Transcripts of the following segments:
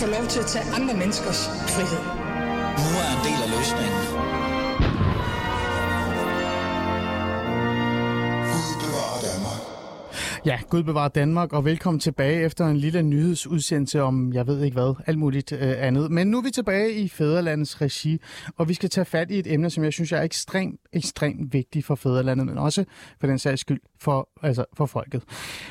få lov til at tage andre menneskers frihed. Nu er en del af løsningen. Ja, Gud bevarer Danmark, og velkommen tilbage efter en lille nyhedsudsendelse om, jeg ved ikke hvad, alt muligt øh, andet. Men nu er vi tilbage i Fæderlandets regi, og vi skal tage fat i et emne, som jeg synes er ekstremt, ekstremt vigtigt for Fæderlandet, men også for den sags skyld for, altså for folket.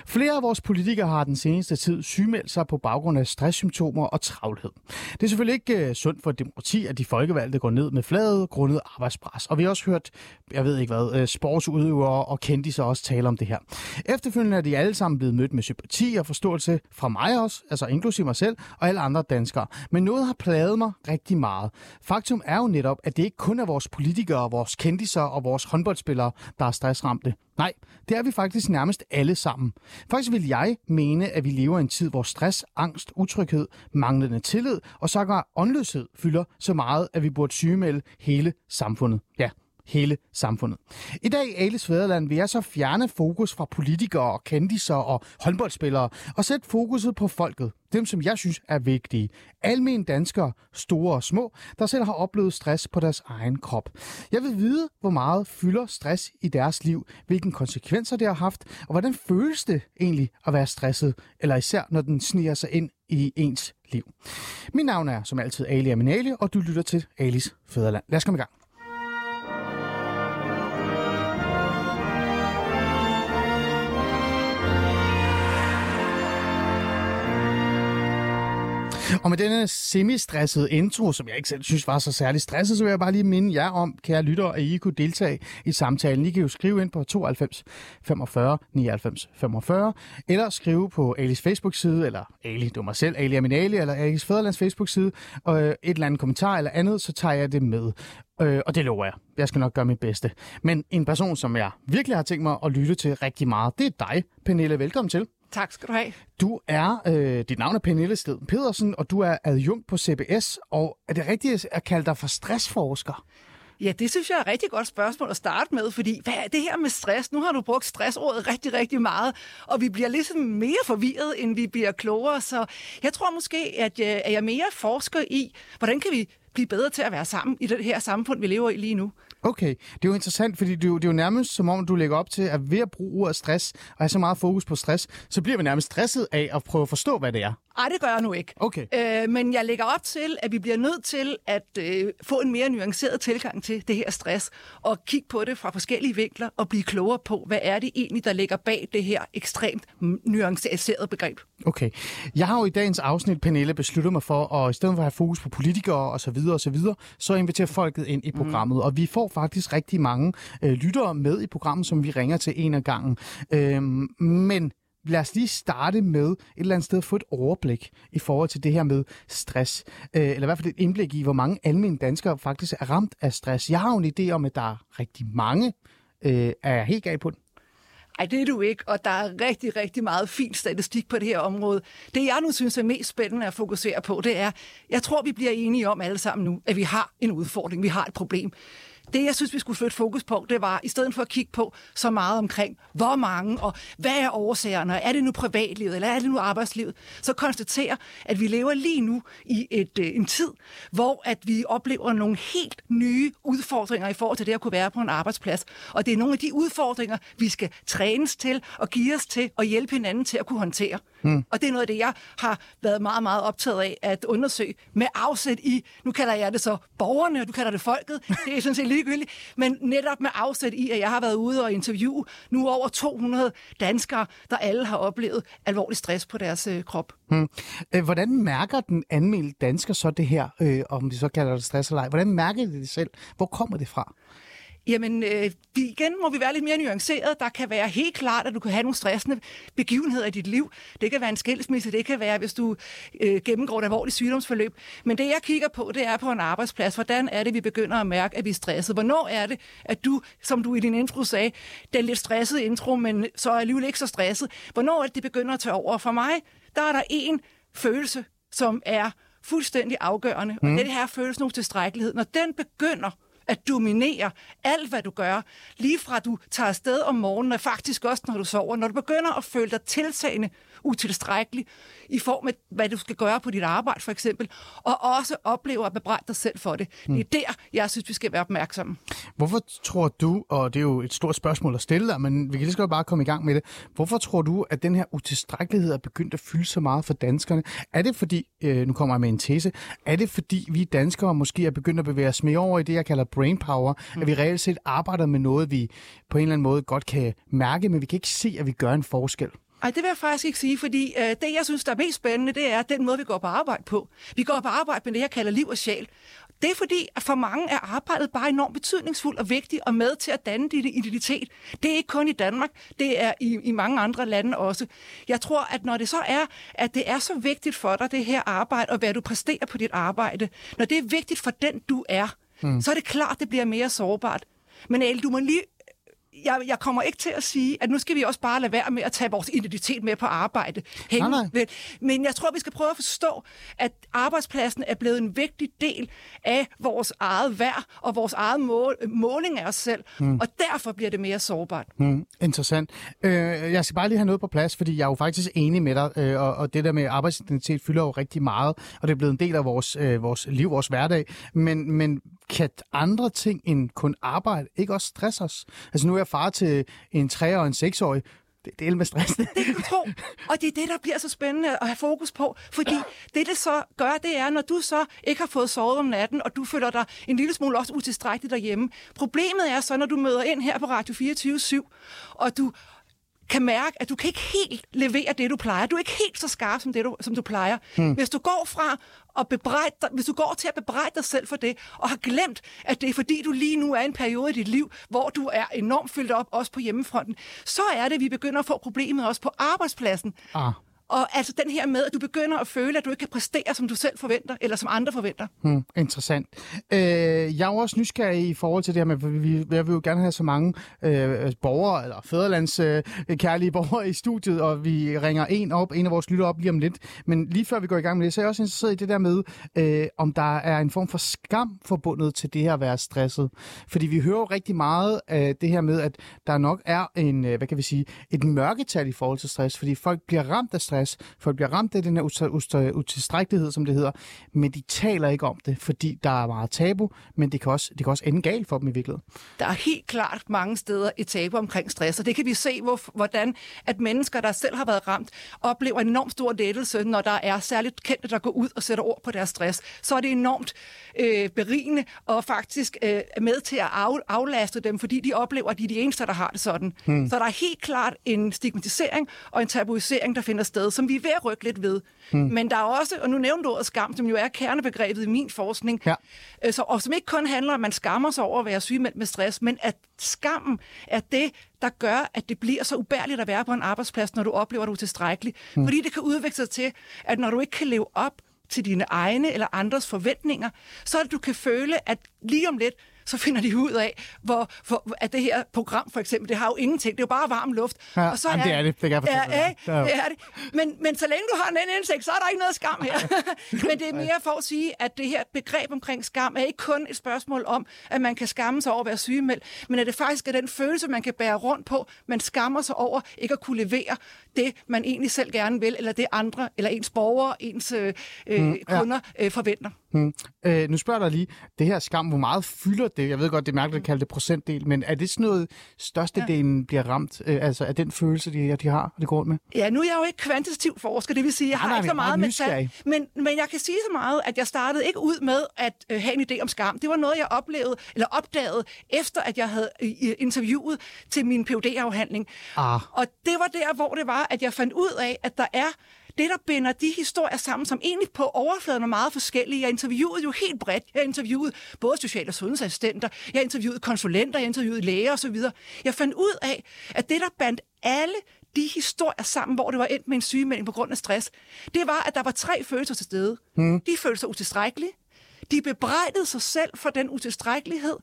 Flere af vores politikere har den seneste tid sygemeldt sig på baggrund af stresssymptomer og travlhed. Det er selvfølgelig ikke øh, sundt for demokrati, at de folkevalgte går ned med fladet grundet arbejdspres. Og vi har også hørt, jeg ved ikke hvad, øh, sportsudøvere og kendte også tale om det her. Efterfølgende er de alle sammen blevet mødt med sympati og forståelse fra mig også, altså inklusive mig selv og alle andre danskere. Men noget har plaget mig rigtig meget. Faktum er jo netop, at det ikke kun er vores politikere, vores kendiser og vores håndboldspillere, der er stressramte. Nej, det er vi faktisk nærmest alle sammen. Faktisk vil jeg mene, at vi lever i en tid, hvor stress, angst, utryghed, manglende tillid og sågar åndløshed fylder så meget, at vi burde sygemelde hele samfundet. Ja, hele samfundet. I dag i Ales Fæderland vil jeg så fjerne fokus fra politikere og kendiser og håndboldspillere og sætte fokuset på folket. Dem, som jeg synes er vigtige. Almen danskere, store og små, der selv har oplevet stress på deres egen krop. Jeg vil vide, hvor meget fylder stress i deres liv, hvilke konsekvenser det har haft, og hvordan føles det egentlig at være stresset, eller især når den sniger sig ind i ens liv. Mit navn er som altid Ali Aminali, og du lytter til Alis Fæderland. Lad os komme i gang. Og med denne semi-stressede intro, som jeg ikke selv synes var så særlig stresset, så vil jeg bare lige minde jer om, kære lyttere, at I kunne deltage i samtalen. I kan jo skrive ind på 92 45 99 45, eller skrive på Alis Facebook-side, eller Ali, du mig selv, Ali Ali, eller Alis Fæderlands Facebook-side, og øh, et eller andet kommentar eller andet, så tager jeg det med. Øh, og det lover jeg. Jeg skal nok gøre mit bedste. Men en person, som jeg virkelig har tænkt mig at lytte til rigtig meget, det er dig, Pernille. Velkommen til. Tak skal du have. Du er, øh, dit navn er Pernille Sted Pedersen, og du er adjunkt på CBS, og er det rigtigt at kalde dig for stressforsker? Ja, det synes jeg er et rigtig godt spørgsmål at starte med, fordi hvad er det her med stress? Nu har du brugt stressordet rigtig, rigtig meget, og vi bliver ligesom mere forvirret, end vi bliver klogere, så jeg tror måske, at jeg, at jeg mere forsker i, hvordan kan vi blive bedre til at være sammen i det her samfund, vi lever i lige nu. Okay, det er jo interessant, fordi det er jo, det er jo nærmest som om, du lægger op til, at ved at bruge ordet stress, og have så meget fokus på stress, så bliver vi nærmest stresset af at prøve at forstå, hvad det er. Nej, det gør jeg nu ikke. Okay. Øh, men jeg lægger op til, at vi bliver nødt til at øh, få en mere nuanceret tilgang til det her stress, og kigge på det fra forskellige vinkler, og blive klogere på, hvad er det egentlig, der ligger bag det her ekstremt nuancerede begreb. Okay. Jeg har jo i dagens afsnit, Pernille, besluttet mig for, at i stedet for at have fokus på politikere og så videre og så videre, så inviterer folket ind i programmet. Mm. Og vi får faktisk rigtig mange øh, lyttere med i programmet, som vi ringer til en af gangen. Øh, men lad os lige starte med et eller andet sted at få et overblik i forhold til det her med stress. Øh, eller i hvert fald et indblik i, hvor mange almindelige danskere faktisk er ramt af stress. Jeg har jo en idé om, at der er rigtig mange. Øh, er jeg helt gal på den? Ej, det er du ikke, og der er rigtig, rigtig meget fin statistik på det her område. Det, jeg nu synes er mest spændende at fokusere på, det er, jeg tror, vi bliver enige om alle sammen nu, at vi har en udfordring, vi har et problem. Det, jeg synes, vi skulle flytte fokus på, det var, i stedet for at kigge på så meget omkring, hvor mange, og hvad er årsagerne, er det nu privatlivet, eller er det nu arbejdslivet, så konstatere, at vi lever lige nu i et, øh, en tid, hvor at vi oplever nogle helt nye udfordringer i forhold til det at kunne være på en arbejdsplads. Og det er nogle af de udfordringer, vi skal trænes til og give os til og hjælpe hinanden til at kunne håndtere. Mm. Og det er noget af det, jeg har været meget, meget optaget af at undersøge med afsæt i, nu kalder jeg det så borgerne, og du kalder det folket, det er sådan set ligegyldigt, men netop med afsæt i, at jeg har været ude og interviewe nu over 200 danskere, der alle har oplevet alvorlig stress på deres øh, krop. Mm. Hvordan mærker den anmeldte dansker så det her, øh, om de så kalder det stress eller ej? Hvordan mærker de det selv? Hvor kommer det fra? Jamen, øh, igen må vi være lidt mere nuanceret. Der kan være helt klart, at du kan have nogle stressende begivenheder i dit liv. Det kan være en skilsmisse, det kan være, hvis du øh, gennemgår et alvorligt sygdomsforløb. Men det, jeg kigger på, det er på en arbejdsplads. Hvordan er det, vi begynder at mærke, at vi er stresset? Hvornår er det, at du, som du i din intro sagde, den lidt stressede intro, men så er alligevel ikke så stresset. Hvornår er det, det begynder at tage over? For mig, der er der en følelse, som er fuldstændig afgørende. Mm. Og det her følelse nu tilstrækkelighed. Når den begynder at dominere alt, hvad du gør. Lige fra du tager afsted om morgenen, og faktisk også når du sover. Når du begynder at føle dig tiltagende utilstrækkelig i form af, hvad du skal gøre på dit arbejde, for eksempel, og også oplever at bebrejde dig selv for det. Mm. Det er der, jeg synes, vi skal være opmærksomme. Hvorfor tror du, og det er jo et stort spørgsmål at stille dig, men vi kan lige så bare komme i gang med det. Hvorfor tror du, at den her utilstrækkelighed er begyndt at fylde så meget for danskerne? Er det fordi, øh, nu kommer jeg med en tese, er det fordi vi danskere måske er begyndt at bevæge os mere over i det, jeg kalder brain power, mm. at vi reelt set arbejder med noget, vi på en eller anden måde godt kan mærke, men vi kan ikke se, at vi gør en forskel? Ej, det vil jeg faktisk ikke sige, fordi øh, det, jeg synes, der er mest spændende, det er den måde, vi går på arbejde på. Vi går på arbejde med det, jeg kalder liv og sjæl. Det er fordi, at for mange er arbejdet bare enormt betydningsfuldt og vigtigt og med til at danne dit identitet. Det er ikke kun i Danmark, det er i, i mange andre lande også. Jeg tror, at når det så er, at det er så vigtigt for dig, det her arbejde, og hvad du præsterer på dit arbejde, når det er vigtigt for den, du er, mm. så er det klart, det bliver mere sårbart. Men El, du må lige jeg, jeg kommer ikke til at sige, at nu skal vi også bare lade være med at tage vores identitet med på arbejde. Hænge, nej, nej. Men jeg tror, vi skal prøve at forstå, at arbejdspladsen er blevet en vigtig del af vores eget værd og vores eget mål, måling af os selv. Mm. Og derfor bliver det mere sårbart. Mm. Interessant. Øh, jeg skal bare lige have noget på plads, fordi jeg er jo faktisk enig med dig, øh, og, og det der med arbejdsidentitet fylder jo rigtig meget, og det er blevet en del af vores, øh, vores liv, vores hverdag. Men, men kan andre ting end kun arbejde ikke også stresse os? Altså nu er jeg far til en 3- og en 6-årig. Det, det er med stress. Det kan du tro. Og det er det, der bliver så spændende at have fokus på. Fordi det, det så gør, det er, når du så ikke har fået sovet om natten, og du føler dig en lille smule også utilstrækkeligt derhjemme. Problemet er så, når du møder ind her på Radio 24 og du kan mærke, at du kan ikke helt levere det, du plejer. Du er ikke helt så skarp, som, det, du, som du plejer. Hmm. Hvis du går fra at bebrejde dig, hvis du går til at bebrejde dig selv for det, og har glemt, at det er fordi, du lige nu er i en periode i dit liv, hvor du er enormt fyldt op, også på hjemmefronten, så er det, at vi begynder at få problemet også på arbejdspladsen. Ah. Og altså den her med, at du begynder at føle, at du ikke kan præstere, som du selv forventer, eller som andre forventer. Hmm, interessant. Øh, jeg er også nysgerrig i forhold til det her med, at vi, vi vil jo gerne have så mange øh, borgere, eller fædrelands øh, borgere i studiet, og vi ringer en op, en af vores lytter op lige om lidt. Men lige før vi går i gang med det, så er jeg også interesseret i det der med, øh, om der er en form for skam forbundet til det her at være stresset. Fordi vi hører jo rigtig meget af det her med, at der nok er en, øh, hvad kan vi sige, et mørketal i forhold til stress, fordi folk bliver ramt af stress stress. Folk bliver ramt af den her utilstrækkelighed, som det hedder, men de taler ikke om det, fordi der er meget tabu, men det kan også, det kan også ende galt for dem i virkeligheden. Der er helt klart mange steder et tabu omkring stress, og det kan vi se, hvor, hvordan at mennesker, der selv har været ramt, oplever en enormt stor lettelse, når der er særligt kendte, der går ud og sætter ord på deres stress. Så er det enormt øh, berigende og faktisk øh, med til at af, aflaste dem, fordi de oplever, at de er de eneste, der har det sådan. Hmm. Så der er helt klart en stigmatisering og en tabuisering, der finder sted, som vi er ved at rykke lidt ved. Hmm. Men der er også, og nu nævnte du ordet skam, som jo er kernebegrebet i min forskning, ja. øh, så, og som ikke kun handler om, at man skammer sig over at være sygemeldt med stress, men at skammen er det, der gør, at det bliver så ubærligt at være på en arbejdsplads, når du oplever, at du er tilstrækkelig. Hmm. Fordi det kan udvikle sig til, at når du ikke kan leve op til dine egne eller andres forventninger, så at du kan føle, at lige om lidt, så finder de ud af, hvor, hvor, at det her program for eksempel, det har jo ingenting, det er jo bare varm luft. Ja, og så jamen, er, det er det, det kan jeg ja, ja, det er det. Men, men så længe du har en indsigt, så er der ikke noget skam her. men det er mere for at sige, at det her begreb omkring skam er ikke kun et spørgsmål om, at man kan skamme sig over at være sygemeldt, men at det faktisk er den følelse, man kan bære rundt på. Man skammer sig over ikke at kunne levere det, man egentlig selv gerne vil, eller det andre, eller ens borgere, ens øh, mm, kunder ja. øh, forventer. Hmm. Øh, nu spørger jeg dig lige, det her skam, hvor meget fylder det? Jeg ved godt, det er mærkeligt at kalde det procentdel, men er det sådan noget, størstedelen ja. bliver ramt øh, altså af den følelse, de, de har, og det går med? Ja, nu er jeg jo ikke kvantitativ forsker, det vil sige, jeg har nej, ikke så meget med tal, men, men jeg kan sige så meget, at jeg startede ikke ud med at øh, have en idé om skam. Det var noget, jeg oplevede, eller opdagede, efter at jeg havde øh, interviewet til min phd afhandling ah. Og det var der, hvor det var, at jeg fandt ud af, at der er det, der binder de historier sammen, som egentlig på overfladen er meget forskellige. Jeg interviewede jo helt bredt. Jeg interviewede både social- og sundhedsassistenter, jeg interviewede konsulenter, jeg interviewede læger osv. Jeg fandt ud af, at det, der bandt alle de historier sammen, hvor det var endt med en sygemelding på grund af stress, det var, at der var tre følelser til stede. Mm. De følte sig utilstrækkelige, de bebrejdede sig selv for den utilstrækkelighed,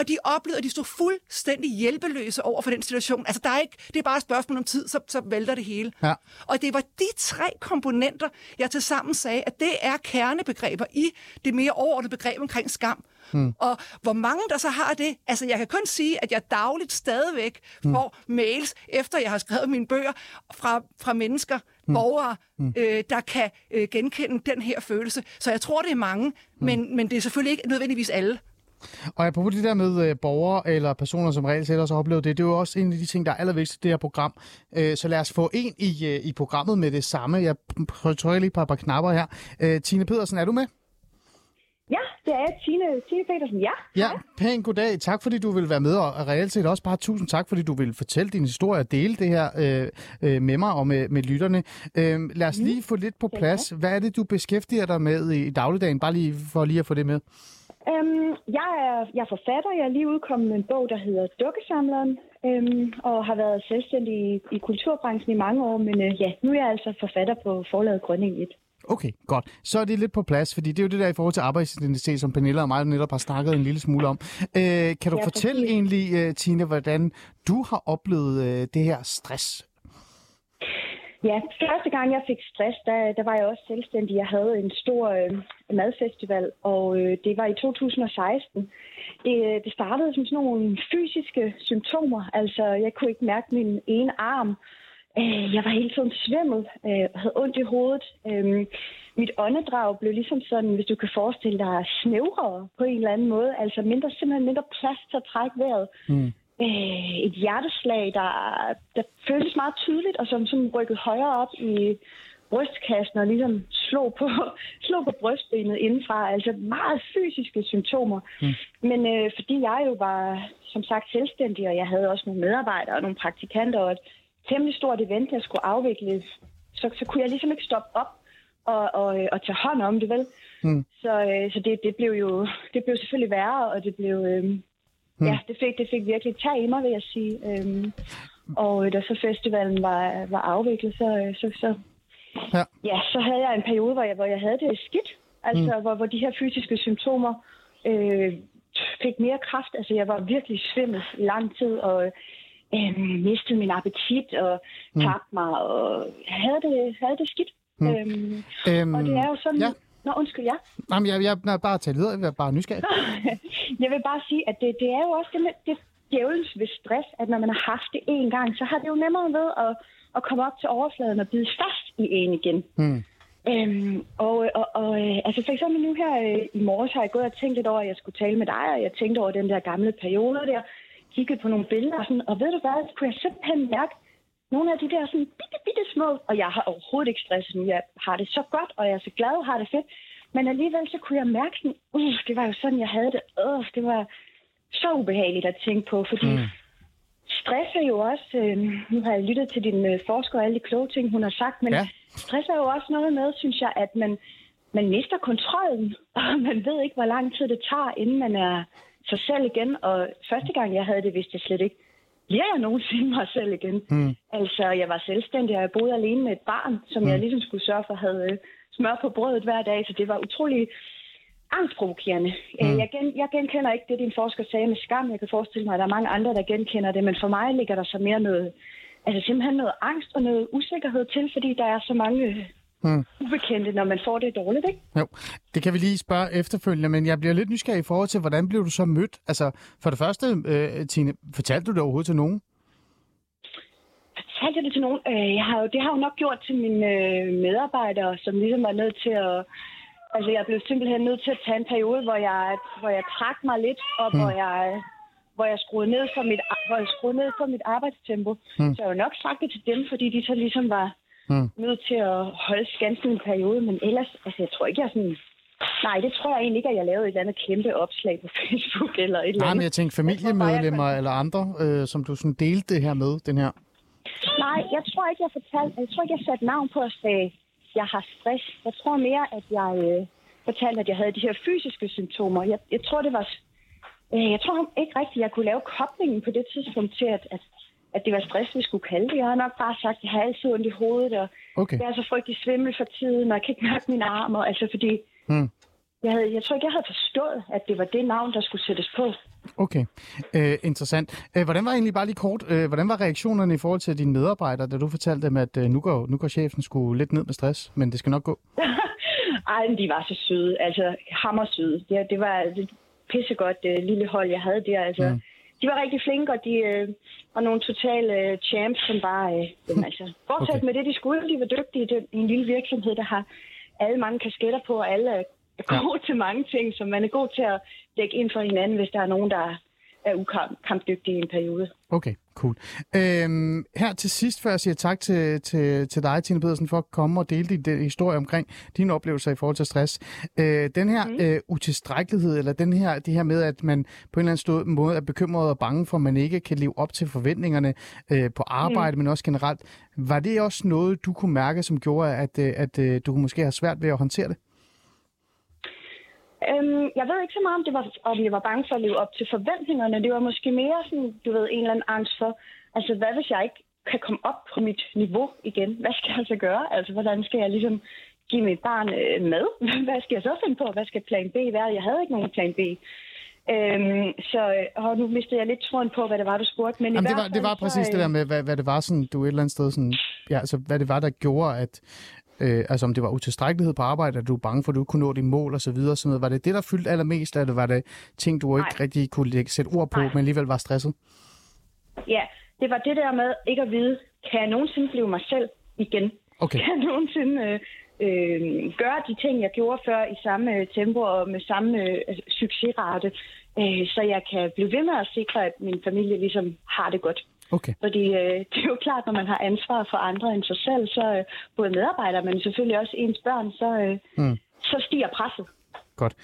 og de oplevede, at de stod fuldstændig hjælpeløse over for den situation. Altså, der er ikke, det er bare et spørgsmål om tid, så, så vælter det hele. Ja. Og det var de tre komponenter, jeg til sammen sagde, at det er kernebegreber i det mere overordnede begreb omkring skam. Mm. Og hvor mange der så har det, altså jeg kan kun sige, at jeg dagligt stadigvæk mm. får mails, efter jeg har skrevet mine bøger, fra, fra mennesker, mm. borgere, mm. Øh, der kan øh, genkende den her følelse. Så jeg tror, det er mange, mm. men, men det er selvfølgelig ikke nødvendigvis alle. Og apropos det der med øh, borgere eller personer, som reelt set også har oplevet det, det er jo også en af de ting, der er allervigtigst i det her program. Øh, så lad os få en i, øh, i programmet med det samme. Jeg trykker lige på et par knapper her. Øh, Tine Pedersen, er du med? Ja, det er Tine, Tine Petersen, ja. Ja, pæn goddag. Tak fordi du vil være med, og reelt set også bare tusind tak, fordi du vil fortælle din historie og dele det her øh, øh, med mig og med, med lytterne. Øh, lad os mm. lige få lidt på plads. Hvad er det, du beskæftiger dig med i dagligdagen? Bare lige for lige at få det med. Øhm, jeg, er, jeg er forfatter. Jeg er lige udkommet med en bog, der hedder Dukkesamleren, øhm, og har været selvstændig i, i kulturbranchen i mange år, men øh, ja, nu er jeg altså forfatter på forlaget Grønning 1. Okay, godt. Så er det lidt på plads, fordi det er jo det der i forhold til arbejdsidentitet, som Pernilla og mig netop har snakket en lille smule om. Øh, kan du ja, fortælle præcis. egentlig, uh, Tine, hvordan du har oplevet uh, det her stress? Ja, første gang jeg fik stress, der, der var jeg også selvstændig. Jeg havde en stor øh, madfestival, og øh, det var i 2016. Det, øh, det startede som sådan nogle fysiske symptomer. Altså, jeg kunne ikke mærke min ene arm. Øh, jeg var hele tiden svimmel, øh, havde ondt i hovedet. Øh, mit åndedrag blev ligesom sådan, hvis du kan forestille dig, snævrere på en eller anden måde. Altså mindre, simpelthen mindre plads til at trække vejret. Mm. Øh, et hjerteslag, der, der føltes meget tydeligt, og som sådan rykket højere op i brystkassen og ligesom slog på, slog på brystbenet indenfra. Altså meget fysiske symptomer. Mm. Men øh, fordi jeg jo var, som sagt, selvstændig, og jeg havde også nogle medarbejdere og nogle praktikanter og et temmelig stort event, jeg skulle afvikle, så, så kunne jeg ligesom ikke stoppe op og, og, og tage hånd om det, vel? Mm. Så, øh, så det, det, blev jo det blev selvfølgelig værre, og det blev... Øh, mm. Ja, det fik, det fik virkelig tag i mig, vil jeg sige. Øhm, og da så festivalen var, var afviklet, så, øh, så, så, ja. Ja, så havde jeg en periode, hvor jeg, hvor jeg havde det skidt. Altså, mm. hvor, hvor de her fysiske symptomer øh, fik mere kraft. Altså, jeg var virkelig svimmel i lang tid, og øh, mistede min appetit og mm. tabte mig og havde det, havde det skidt. Mm. Øhm, øhm, og det er jo sådan... Ja. Nå, undskyld, ja. Jamen, jeg, jeg, jeg bare tage videre. Jeg er bare nysgerrig. jeg vil bare sige, at det, det er jo også det, med, det djævelens ved stress, at når man har haft det en gang, så har det jo nemmere ved at, at komme op til overfladen og bide fast i en igen. Mm. Øhm, og, og, og altså for eksempel nu her øh, i morges har jeg gået og tænkt lidt over, at jeg skulle tale med dig, og jeg tænkte over den der gamle periode der, kigget på nogle billeder, og, sådan, og ved du hvad, så kunne jeg simpelthen mærke nogle af de der sådan bitte, bitte små, og jeg har overhovedet ikke stress nu, jeg har det så godt, og jeg er så glad og har det fedt, men alligevel så kunne jeg mærke sådan, uh, det var jo sådan, jeg havde det, uh, det var så ubehageligt at tænke på, fordi mm. stress er jo også, øh, nu har jeg lyttet til din øh, forsker og alle de kloge ting, hun har sagt, men ja. stress er jo også noget med, synes jeg, at man, man mister kontrollen, og man ved ikke, hvor lang tid det tager, inden man er sig selv igen. Og første gang, jeg havde det, vidste jeg slet ikke, bliver jeg nogensinde mig selv igen? Mm. Altså, jeg var selvstændig, og jeg boede alene med et barn, som mm. jeg ligesom skulle sørge for havde øh, smør på brødet hver dag, så det var utrolig angstprovokerende. Mm. Jeg, gen, jeg genkender ikke det, din forsker sagde med skam. Jeg kan forestille mig, at der er mange andre, der genkender det, men for mig ligger der så mere noget, altså simpelthen noget angst og noget usikkerhed til, fordi der er så mange hmm. ubekendte, når man får det dårligt, ikke? Jo, det kan vi lige spørge efterfølgende, men jeg bliver lidt nysgerrig i forhold til, hvordan blev du så mødt? Altså, for det første, øh, Tine, fortalte du det overhovedet til nogen? Fortalte jeg det til nogen? Øh, jeg har jo, det har jeg jo nok gjort til mine øh, medarbejdere, som ligesom var nødt til at... Altså, jeg blev simpelthen nødt til at tage en periode, hvor jeg, hvor jeg trak mig lidt, og hmm. hvor jeg hvor jeg skruede ned for mit, hvor jeg skruede ned for mit arbejdstempo. Hmm. Så jeg har jo nok sagt det til dem, fordi de så ligesom var mm. nødt til at holde skansen en periode, men ellers, altså jeg tror ikke, jeg sådan... Nej, det tror jeg egentlig ikke, at jeg lavede et eller andet kæmpe opslag på Facebook eller et eller andet. Nej, men jeg tænkte familiemedlemmer jeg eller andre, øh, som du sådan delte det her med, den her. Nej, jeg tror ikke, jeg fortalte, jeg tror ikke, jeg satte navn på at sige, jeg har stress. Jeg tror mere, at jeg øh, fortalte, at jeg havde de her fysiske symptomer. Jeg, jeg tror, det var... Øh, jeg tror ikke rigtigt, at jeg kunne lave koblingen på det tidspunkt til, at, at at det var stress, vi skulle kalde det. Jeg har nok bare sagt, at jeg har altid ondt i hovedet, og okay. jeg er så frygtelig svimmel for tiden, og jeg kan ikke mærke mine arme. Altså fordi, hmm. jeg, havde, jeg tror ikke, jeg havde forstået, at det var det navn, der skulle sættes på. Okay, øh, interessant. Øh, hvordan var egentlig bare lige kort, øh, hvordan var reaktionerne i forhold til dine medarbejdere, da du fortalte dem, at øh, nu, går, nu går chefen skulle lidt ned med stress, men det skal nok gå? Ej, de var så søde, altså hammer søde. Det, det var, det, pissegodt øh, lille hold, jeg havde der. Altså, mm. De var rigtig flinke, og de øh, var nogle totale øh, champs, som bare... Øh, jamen, altså, fortsat okay. med det, de skulle. De var dygtige. Det er en lille virksomhed, der har alle mange kasketter på, og alle er gode ja. til mange ting, så man er god til at dække ind for hinanden, hvis der er nogen, der er ukampdygtige i en periode. Okay, cool. Øhm, her til sidst, før jeg siger tak til, til, til dig, Tine Pedersen, for at komme og dele din de historie omkring dine oplevelser i forhold til stress. Øh, den her mm. øh, utilstrækkelighed, eller den her, det her med, at man på en eller anden måde er bekymret og bange for, at man ikke kan leve op til forventningerne øh, på arbejde, mm. men også generelt. Var det også noget, du kunne mærke, som gjorde, at, øh, at, at øh, du måske have svært ved at håndtere det? Øhm, jeg ved ikke så meget, om, det var, om jeg var bange for at leve op til forventningerne. Det var måske mere sådan, du ved, en eller anden angst for, altså hvad hvis jeg ikke kan komme op på mit niveau igen? Hvad skal jeg så gøre? Altså, hvordan skal jeg ligesom give mit barn øh, mad? Hvad skal jeg så finde på? Hvad skal plan B være? Jeg havde ikke nogen plan B. Øhm, så og nu mistede jeg lidt troen på, hvad det var, du spurgte. Men Jamen, i det, var, fald, det var præcis så, det der med, hvad, hvad det var, sådan, du et eller andet sted, sådan, ja, altså, hvad det var, der gjorde, at, Øh, altså om det var utilstrækkelighed på arbejde, at du var bange for, at du ikke kunne nå dine mål osv. Sådan noget. Var det det, der fyldte allermest, eller var det ting, du Nej. ikke rigtig kunne lægge, sætte ord på, Nej. men alligevel var stresset? Ja, det var det der med ikke at vide, kan jeg nogensinde blive mig selv igen? Okay. Kan jeg nogensinde øh, øh, gøre de ting, jeg gjorde før i samme øh, tempo og med samme øh, succesrate, øh, så jeg kan blive ved med at sikre, at min familie ligesom har det godt. Okay. Fordi øh, det er jo klart, når man har ansvar for andre end sig selv, så øh, både medarbejdere, men selvfølgelig også ens børn, så, øh, mm. så stiger presset. Godt.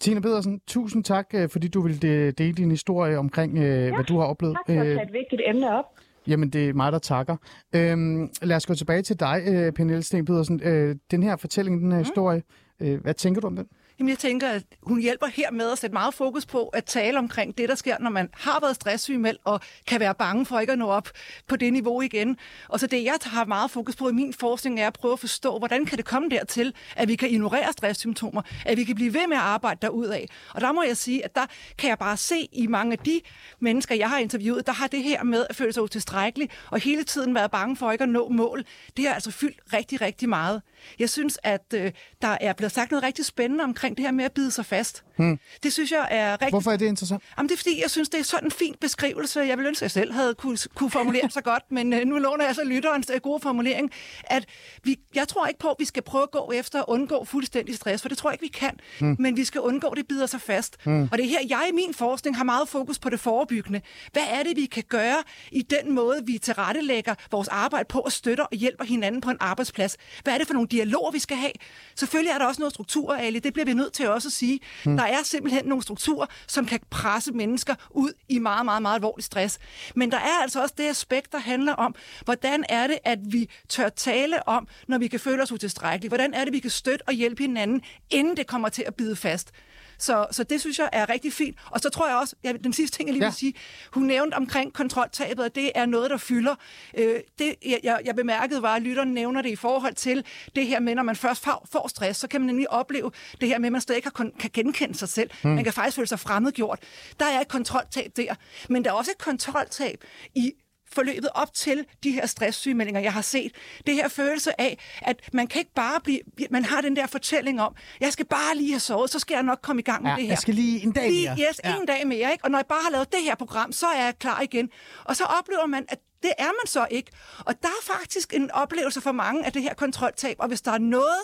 Tina Pedersen, tusind tak, øh, fordi du ville dele din historie omkring, øh, ja, hvad du har oplevet. tak for at tage et vigtigt emne op. Jamen, det er mig, der takker. Øhm, lad os gå tilbage til dig, øh, Pernille Sten Pedersen. Øh, den her fortælling, den her mm. historie, øh, hvad tænker du om den? Jamen, jeg tænker, at hun hjælper her med at sætte meget fokus på at tale omkring det, der sker, når man har været stresssygemeldt og kan være bange for ikke at nå op på det niveau igen. Og så det, jeg har meget fokus på i min forskning, er at prøve at forstå, hvordan kan det komme dertil, at vi kan ignorere stresssymptomer, at vi kan blive ved med at arbejde derudad. Og der må jeg sige, at der kan jeg bare se i mange af de mennesker, jeg har interviewet, der har det her med at føle sig utilstrækkelig og hele tiden været bange for ikke at nå mål. Det har altså fyldt rigtig, rigtig meget. Jeg synes, at øh, der er blevet sagt noget rigtig spændende omkring det her med at bide sig fast. Hmm. Det synes jeg er rigtig... Hvorfor er det interessant? Jamen, det er fordi, jeg synes, det er sådan en fin beskrivelse. Jeg vil ønske, at jeg selv havde kunne, kunne formulere så godt, men øh, nu låner jeg så lytterens øh, gode formulering, at vi, jeg tror ikke på, at vi skal prøve at gå efter at undgå fuldstændig stress, for det tror jeg ikke, vi kan. Hmm. Men vi skal undgå, at det bider sig fast. Hmm. Og det er her, jeg i min forskning har meget fokus på det forebyggende. Hvad er det, vi kan gøre i den måde, vi tilrettelægger vores arbejde på og støtter og hjælper hinanden på en arbejdsplads? Hvad er det for nogle dialoger, vi skal have? Selvfølgelig er der også noget struktur, Ali. Det bliver vi nødt til også at sige. Hmm. Der er simpelthen nogle strukturer, som kan presse mennesker ud i meget, meget, meget alvorlig stress. Men der er altså også det aspekt, der handler om, hvordan er det, at vi tør tale om, når vi kan føle os utilstrækkelige? Hvordan er det, vi kan støtte og hjælpe hinanden, inden det kommer til at bide fast? Så, så det synes jeg er rigtig fint. Og så tror jeg også, ja, den sidste ting, jeg lige vil ja. sige, hun nævnte omkring kontroltabet, at det er noget, der fylder. Øh, det, jeg, jeg bemærkede var, at lytteren nævner det i forhold til det her med, når man først får, får stress, så kan man nemlig opleve det her med, at man stadig ikke kan, kan genkende sig selv. Mm. Man kan faktisk føle sig fremmedgjort. Der er et kontroltab der. Men der er også et kontroltab i forløbet op til de her stresssygemeldinger, jeg har set. Det her følelse af, at man kan ikke bare blive... Man har den der fortælling om, jeg skal bare lige have sovet, så skal jeg nok komme i gang med ja, det her. jeg skal lige en dag mere. Lige, yes, ja. en dag mere. Ikke? Og når jeg bare har lavet det her program, så er jeg klar igen. Og så oplever man, at det er man så ikke. Og der er faktisk en oplevelse for mange af det her kontroltab. Og hvis der er noget,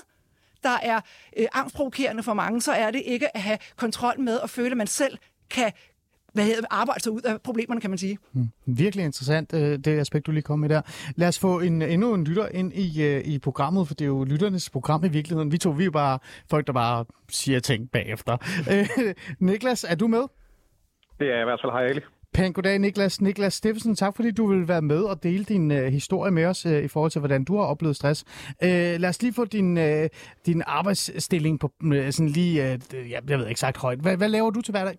der er øh, angstprovokerende for mange, så er det ikke at have kontrol med at føle, at man selv kan hvad hedder, arbejde sig ud af problemerne, kan man sige. Hmm. Virkelig interessant, øh, det aspekt, du lige kom med der. Lad os få en, endnu en lytter ind i, øh, i programmet, for det er jo lytternes program i virkeligheden. Vi to, vi er bare folk, der bare siger ting bagefter. Øh, Niklas, er du med? Det er i hvert fald. Hej, Ali. Pæn goddag, Niklas. Niklas Steffensen, tak fordi du vil være med og dele din uh, historie med os uh, i forhold til, hvordan du har oplevet stress. Uh, lad os lige få din, uh, din arbejdsstilling på uh, sådan lige, uh, jeg, jeg ved ikke sagt højt. Hvad, hvad laver du til hverdag?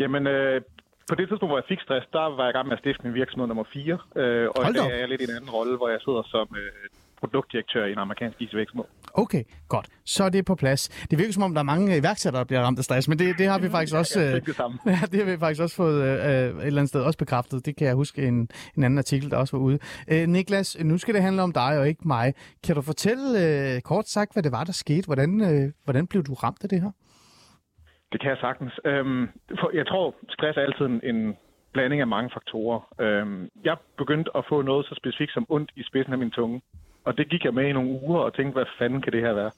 Jamen, øh, på det tidspunkt, hvor jeg fik stress, der var jeg i gang med at stifte min virksomhed nummer 4. Øh, og i dag er jeg lidt i en anden rolle, hvor jeg sidder som øh, produktdirektør i en amerikansk IT-virksomhed. Okay, godt. Så er det på plads. Det virker som om, der er mange iværksættere, der bliver ramt af stress, men det, det har vi faktisk også... ja, det, samme. Ja, det har vi faktisk også fået øh, et eller andet sted også bekræftet. Det kan jeg huske en, en anden artikel, der også var ude. Øh, Niklas, nu skal det handle om dig og ikke mig. Kan du fortælle øh, kort sagt, hvad det var, der skete? Hvordan, øh, hvordan blev du ramt af det her? Det kan jeg sagtens. Øhm, for jeg tror, stress er altid en, en blanding af mange faktorer. Øhm, jeg begyndte at få noget så specifikt som ondt i spidsen af min tunge. Og det gik jeg med i nogle uger og tænkte, hvad fanden kan det her være?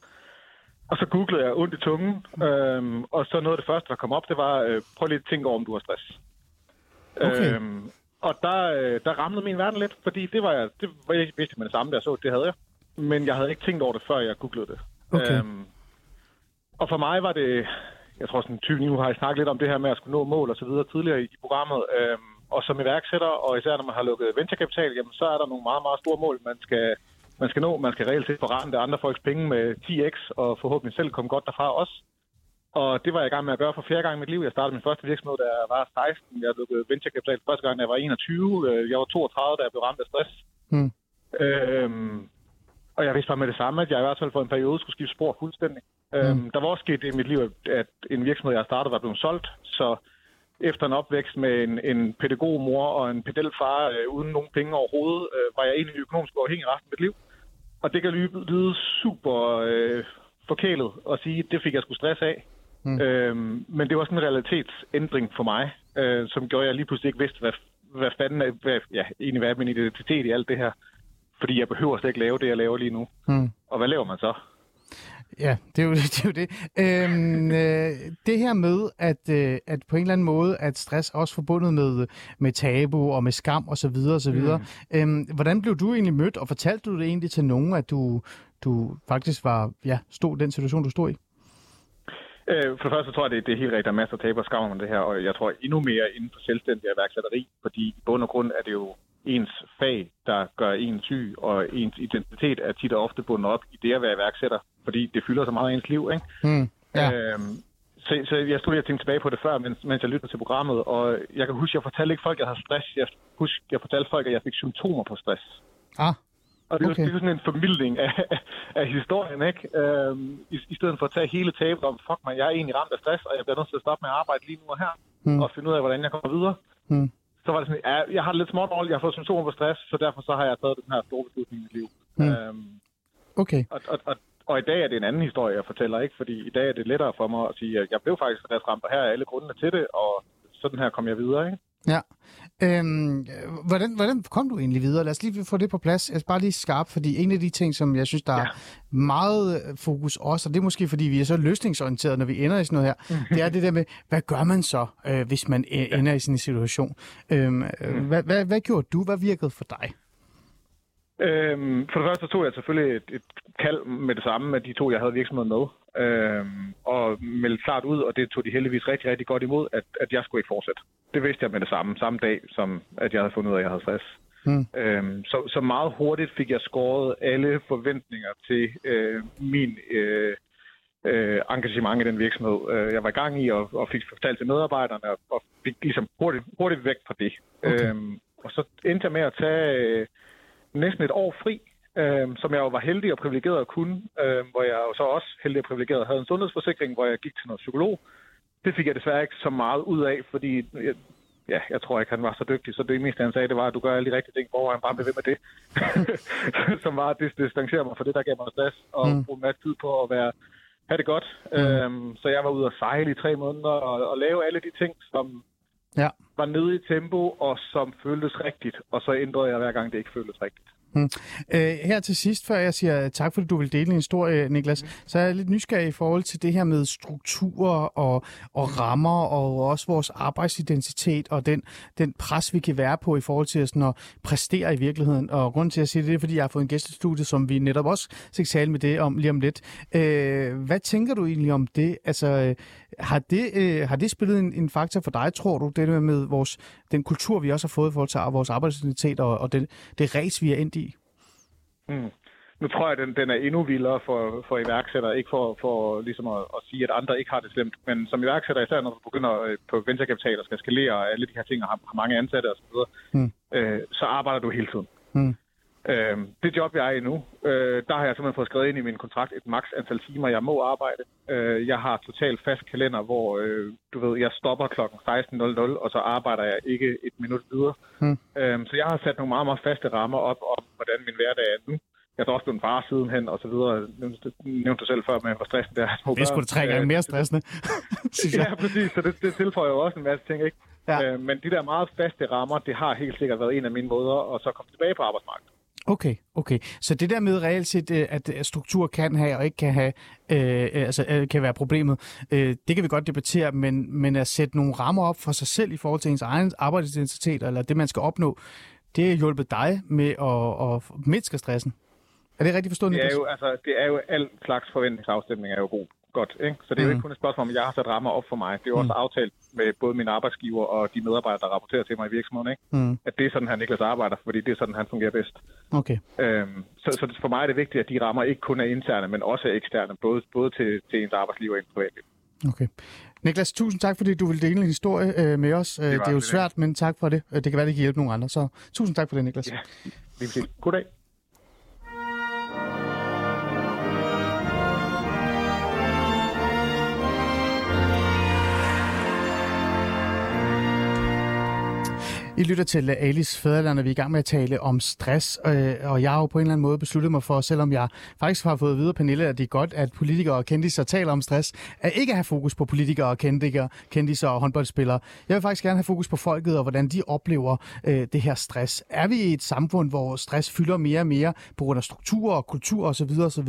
Og så googlede jeg ondt i tungen, øhm, og så noget af det første, der kom op, det var, øh, prøv lige at tænke over, om du har stress. Okay. Øhm, og der, øh, der ramlede min verden lidt, fordi det var jeg, det var jeg vidste med det samme, jeg så det, det havde jeg. Men jeg havde ikke tænkt over det, før jeg googlede det. Okay. Øhm, og for mig var det, jeg tror sådan 20 nu har jeg snakket lidt om det her med at skulle nå mål og så videre tidligere i, i programmet. Øhm, og som iværksætter, og især når man har lukket venturekapital, jamen, så er der nogle meget, meget store mål, man skal, man skal nå. Man skal reelt set forrente andre folks penge med 10x, og forhåbentlig selv komme godt derfra også. Og det var jeg i gang med at gøre for fjerde gang i mit liv. Jeg startede min første virksomhed, da jeg var 16. Jeg lukkede venturekapital første gang, da jeg var 21. Øh, Jeg var 32, da jeg blev ramt af stress. Hmm. Øhm, og jeg vidste bare med det samme, at jeg i hvert fald for en periode skulle skifte spor fuldstændig. Mm. Øhm, der var også sket det i mit liv, at- en virksomhed, jeg startede, var blevet solgt. Så efter en opvækst med en, en pædagogmor og en pedelfar øh, uden nogen penge overhovedet, øh, var jeg egentlig økonomisk uafhængig resten af mit liv. Og det kan lyde, lyde super øh, forkælet at sige, at det fik jeg sgu stress af. Mm. Øhm, men det var sådan en realitetsændring for mig, øh, som gjorde, at jeg lige pludselig ikke vidste, hvad, hvad fanden er, hvad, ja, egentlig hvad er min identitet i alt det her. Fordi jeg behøver slet ikke lave det, jeg laver lige nu. Hmm. Og hvad laver man så? Ja, det er jo det. Er jo det. Øhm, øh, det her med, at, øh, at på en eller anden måde, at stress er også forbundet med, med tabu og med skam osv. osv. Mm. Øhm, hvordan blev du egentlig mødt, og fortalte du det egentlig til nogen, at du, du faktisk var, ja, stod i den situation, du stod i? Øh, for det første tror jeg, det, det er helt rigtigt, der er masser af taber og skam om det her, og jeg tror endnu mere inden for selvstændig iværksætteri, fordi i bund og grund er det jo ens fag, der gør en syg, og ens identitet er tit og ofte bundet op i det at være iværksætter, fordi det fylder så meget af ens liv, ikke? Hmm. Ja. Øhm, så, så jeg stod lige og tænkte tilbage på det før, mens, mens jeg lyttede til programmet, og jeg kan huske, jeg fortalte ikke folk, at jeg havde stress. Jeg husker, jeg fortalte folk, at jeg fik symptomer på stress. Ah, Og det, Okay. det er jo sådan en formidling af, af historien, ikke? Øhm, i, I stedet for at tage hele tabet om, fuck mig, jeg er egentlig ramt af stress, og jeg bliver nødt til at stoppe med at arbejde lige nu og her, mm. og finde ud af, hvordan jeg kommer videre. Hmm. Så var det sådan, ja, jeg har det lidt småt dårligt, jeg har fået symptomer på stress, så derfor så har jeg taget den her store beslutning i mit liv. Hmm. Øhm, okay. og, og, og, og i dag er det en anden historie, jeg fortæller, ikke? Fordi i dag er det lettere for mig at sige, at jeg blev faktisk stressramt, og her er alle grundene til det, og sådan her kom jeg videre, ikke? Ja. Øhm, hvordan, hvordan kom du egentlig videre? Lad os lige få det på plads. Jeg er bare lige skarp, fordi en af de ting, som jeg synes, der ja. er meget øh, fokus også, og det er måske, fordi vi er så løsningsorienterede, når vi ender i sådan noget her, det er det der med, hvad gør man så, øh, hvis man øh, ender i sådan en situation? Øhm, øh, hvad, hvad, hvad gjorde du? Hvad virkede for dig? Øhm, for det første tog jeg selvfølgelig et, et kald med det samme med de to, jeg havde virksomhed med, øhm, og meldte klart ud, og det tog de heldigvis rigtig, rigtig godt imod, at, at jeg skulle ikke fortsætte. Det vidste jeg med det samme, samme dag, som at jeg havde fundet ud af, at jeg havde stress. Hmm. Øhm, så, så meget hurtigt fik jeg skåret alle forventninger til øh, min øh, øh, engagement i den virksomhed, øh, jeg var i gang i, og, og fik fortalt til medarbejderne, og, og fik ligesom hurtigt, hurtigt væk fra det. Okay. Øhm, og så endte jeg med at tage øh, næsten et år fri, øh, som jeg jo var heldig og privilegeret at kunne, øh, hvor jeg jo så også heldig og privilegeret havde en sundhedsforsikring, hvor jeg gik til noget psykolog. Det fik jeg desværre ikke så meget ud af, fordi jeg, ja, jeg tror ikke, han var så dygtig, så det meste, han sagde, det var, at du gør alle de rigtige ting, hvor han bare blev ved med det. som var at dis- distancere mig fra det, der gav mig stress, og Mm. bruge en masse tid på at være, have det godt. Mm. Øhm, så jeg var ude at sejle i tre måneder, og, og lave alle de ting, som Ja. var nede i tempo, og som føltes rigtigt. Og så ændrede jeg hver gang, det ikke føltes rigtigt. Hmm. Øh, her til sidst, før jeg siger tak, fordi du vil dele din historie, Niklas, så er jeg lidt nysgerrig i forhold til det her med strukturer og, og rammer, og også vores arbejdsidentitet, og den, den pres, vi kan være på i forhold til sådan at præstere i virkeligheden. Og grund til at sige det, det er, fordi jeg har fået en gæstestudie, som vi netop også skal tale med det om lige om lidt. Øh, hvad tænker du egentlig om det? Altså, øh, har det, øh, har det spillet en, en faktor for dig, tror du, det der med vores, den kultur, vi også har fået i forhold til vores arbejdsidentitet og, og det, det race, vi er endt i? Mm. Nu tror jeg, at den, den er endnu vildere for, for iværksættere. Ikke for, for ligesom at, at sige, at andre ikke har det slemt. Men som iværksætter, især når du begynder øh, på venturekapital og skal skalere og alle de her ting og har, har mange ansatte osv., Mm. øh, så arbejder du hele tiden. Mm. Øh, det job, jeg er i nu, øh, der har jeg simpelthen fået skrevet ind i min kontrakt et maks antal timer, jeg må arbejde. Øh, jeg har totalt fast kalender, hvor øh, du ved, jeg stopper kl. 16.00, og så arbejder jeg ikke et minut videre. Mm. Øh, så jeg har sat nogle meget, meget faste rammer op om, hvordan min hverdag er nu. jeg er også blevet far sidenhen, og så videre. Nævnte, nævnte du selv før med, hvor stressen der er. Det er sgu da tre gange mere stressende, synes jeg. Ja, præcis. Så det, det tilføjer jo også en masse ting, ikke? Ja. Øh, men de der meget faste rammer, det har helt sikkert været en af mine måder at så komme tilbage på arbejdsmarkedet. Okay, okay. Så det der med reelt set, øh, at struktur kan have og ikke kan have, øh, øh, altså øh, kan være problemet, øh, det kan vi godt debattere, men, men at sætte nogle rammer op for sig selv i forhold til ens egen arbejdsidentitet, eller det, man skal opnå, det har hjulpet dig med at, at mindske stressen. Er det rigtigt forstået, Det er Niklas? jo, altså, det er jo alt slags forventningsafstemning er jo god. Godt, ikke? Så det er jo Mm. ikke kun et spørgsmål om, jeg har sat rammer op for mig. Det er jo også aftalt med både mine arbejdsgiver og de medarbejdere, der rapporterer til mig i virksomheden, ikke? Mm. At det er sådan, han Niklas arbejder, fordi det er sådan, han fungerer bedst. Okay. Øhm, så, så for mig er det vigtigt, at de rammer ikke kun er interne, men også er eksterne, både, både til, til ens arbejdsliv og ens privatliv. Okay. Niklas, tusind tak, fordi du vil dele en historie øh, med os. Det, det er jo lidt, svært, men tak for det. Øh, Det kan være, det kan hjælpe nogle andre. Så tusind tak for det, Niklas. Ja, lige præcis. Goddag. I lytter til Alice Fæderland, og vi er i gang med at tale om stress, øh, og jeg har jo på en eller anden måde besluttet mig for, selvom jeg faktisk har fået at vide Pernille, at det er godt, at politikere og kendiser taler om stress, at ikke have fokus på politikere og kendiser, kendiser og håndboldspillere. Jeg vil faktisk gerne have fokus på folket og hvordan de oplever øh, det her stress. Er vi i et samfund, hvor stress fylder mere og mere på grund af struktur og kultur osv. osv.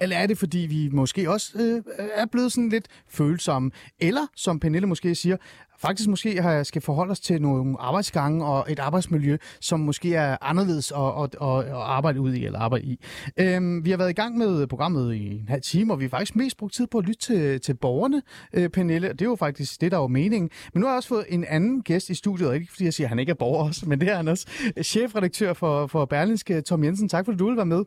Eller er det, fordi vi måske også øh, er blevet sådan lidt følsomme? Eller, som Pernille måske siger, faktisk måske har, skal forholde os til nogle arbejdsgange og et arbejdsmiljø, som måske er anderledes at, at, at, at arbejde ud i eller arbejde i. Øhm, vi har været i gang med programmet i en halv time, og vi har faktisk mest brugt tid på at lytte til, til borgerne, øh, Pernille. Det er jo faktisk det, der var meningen. Men nu har jeg også fået en anden gæst i studiet, og ikke fordi jeg siger, at han ikke er borger også, men det er han også. Chefredaktør for, for Berlinske, Tom Jensen. Tak fordi du vil være med.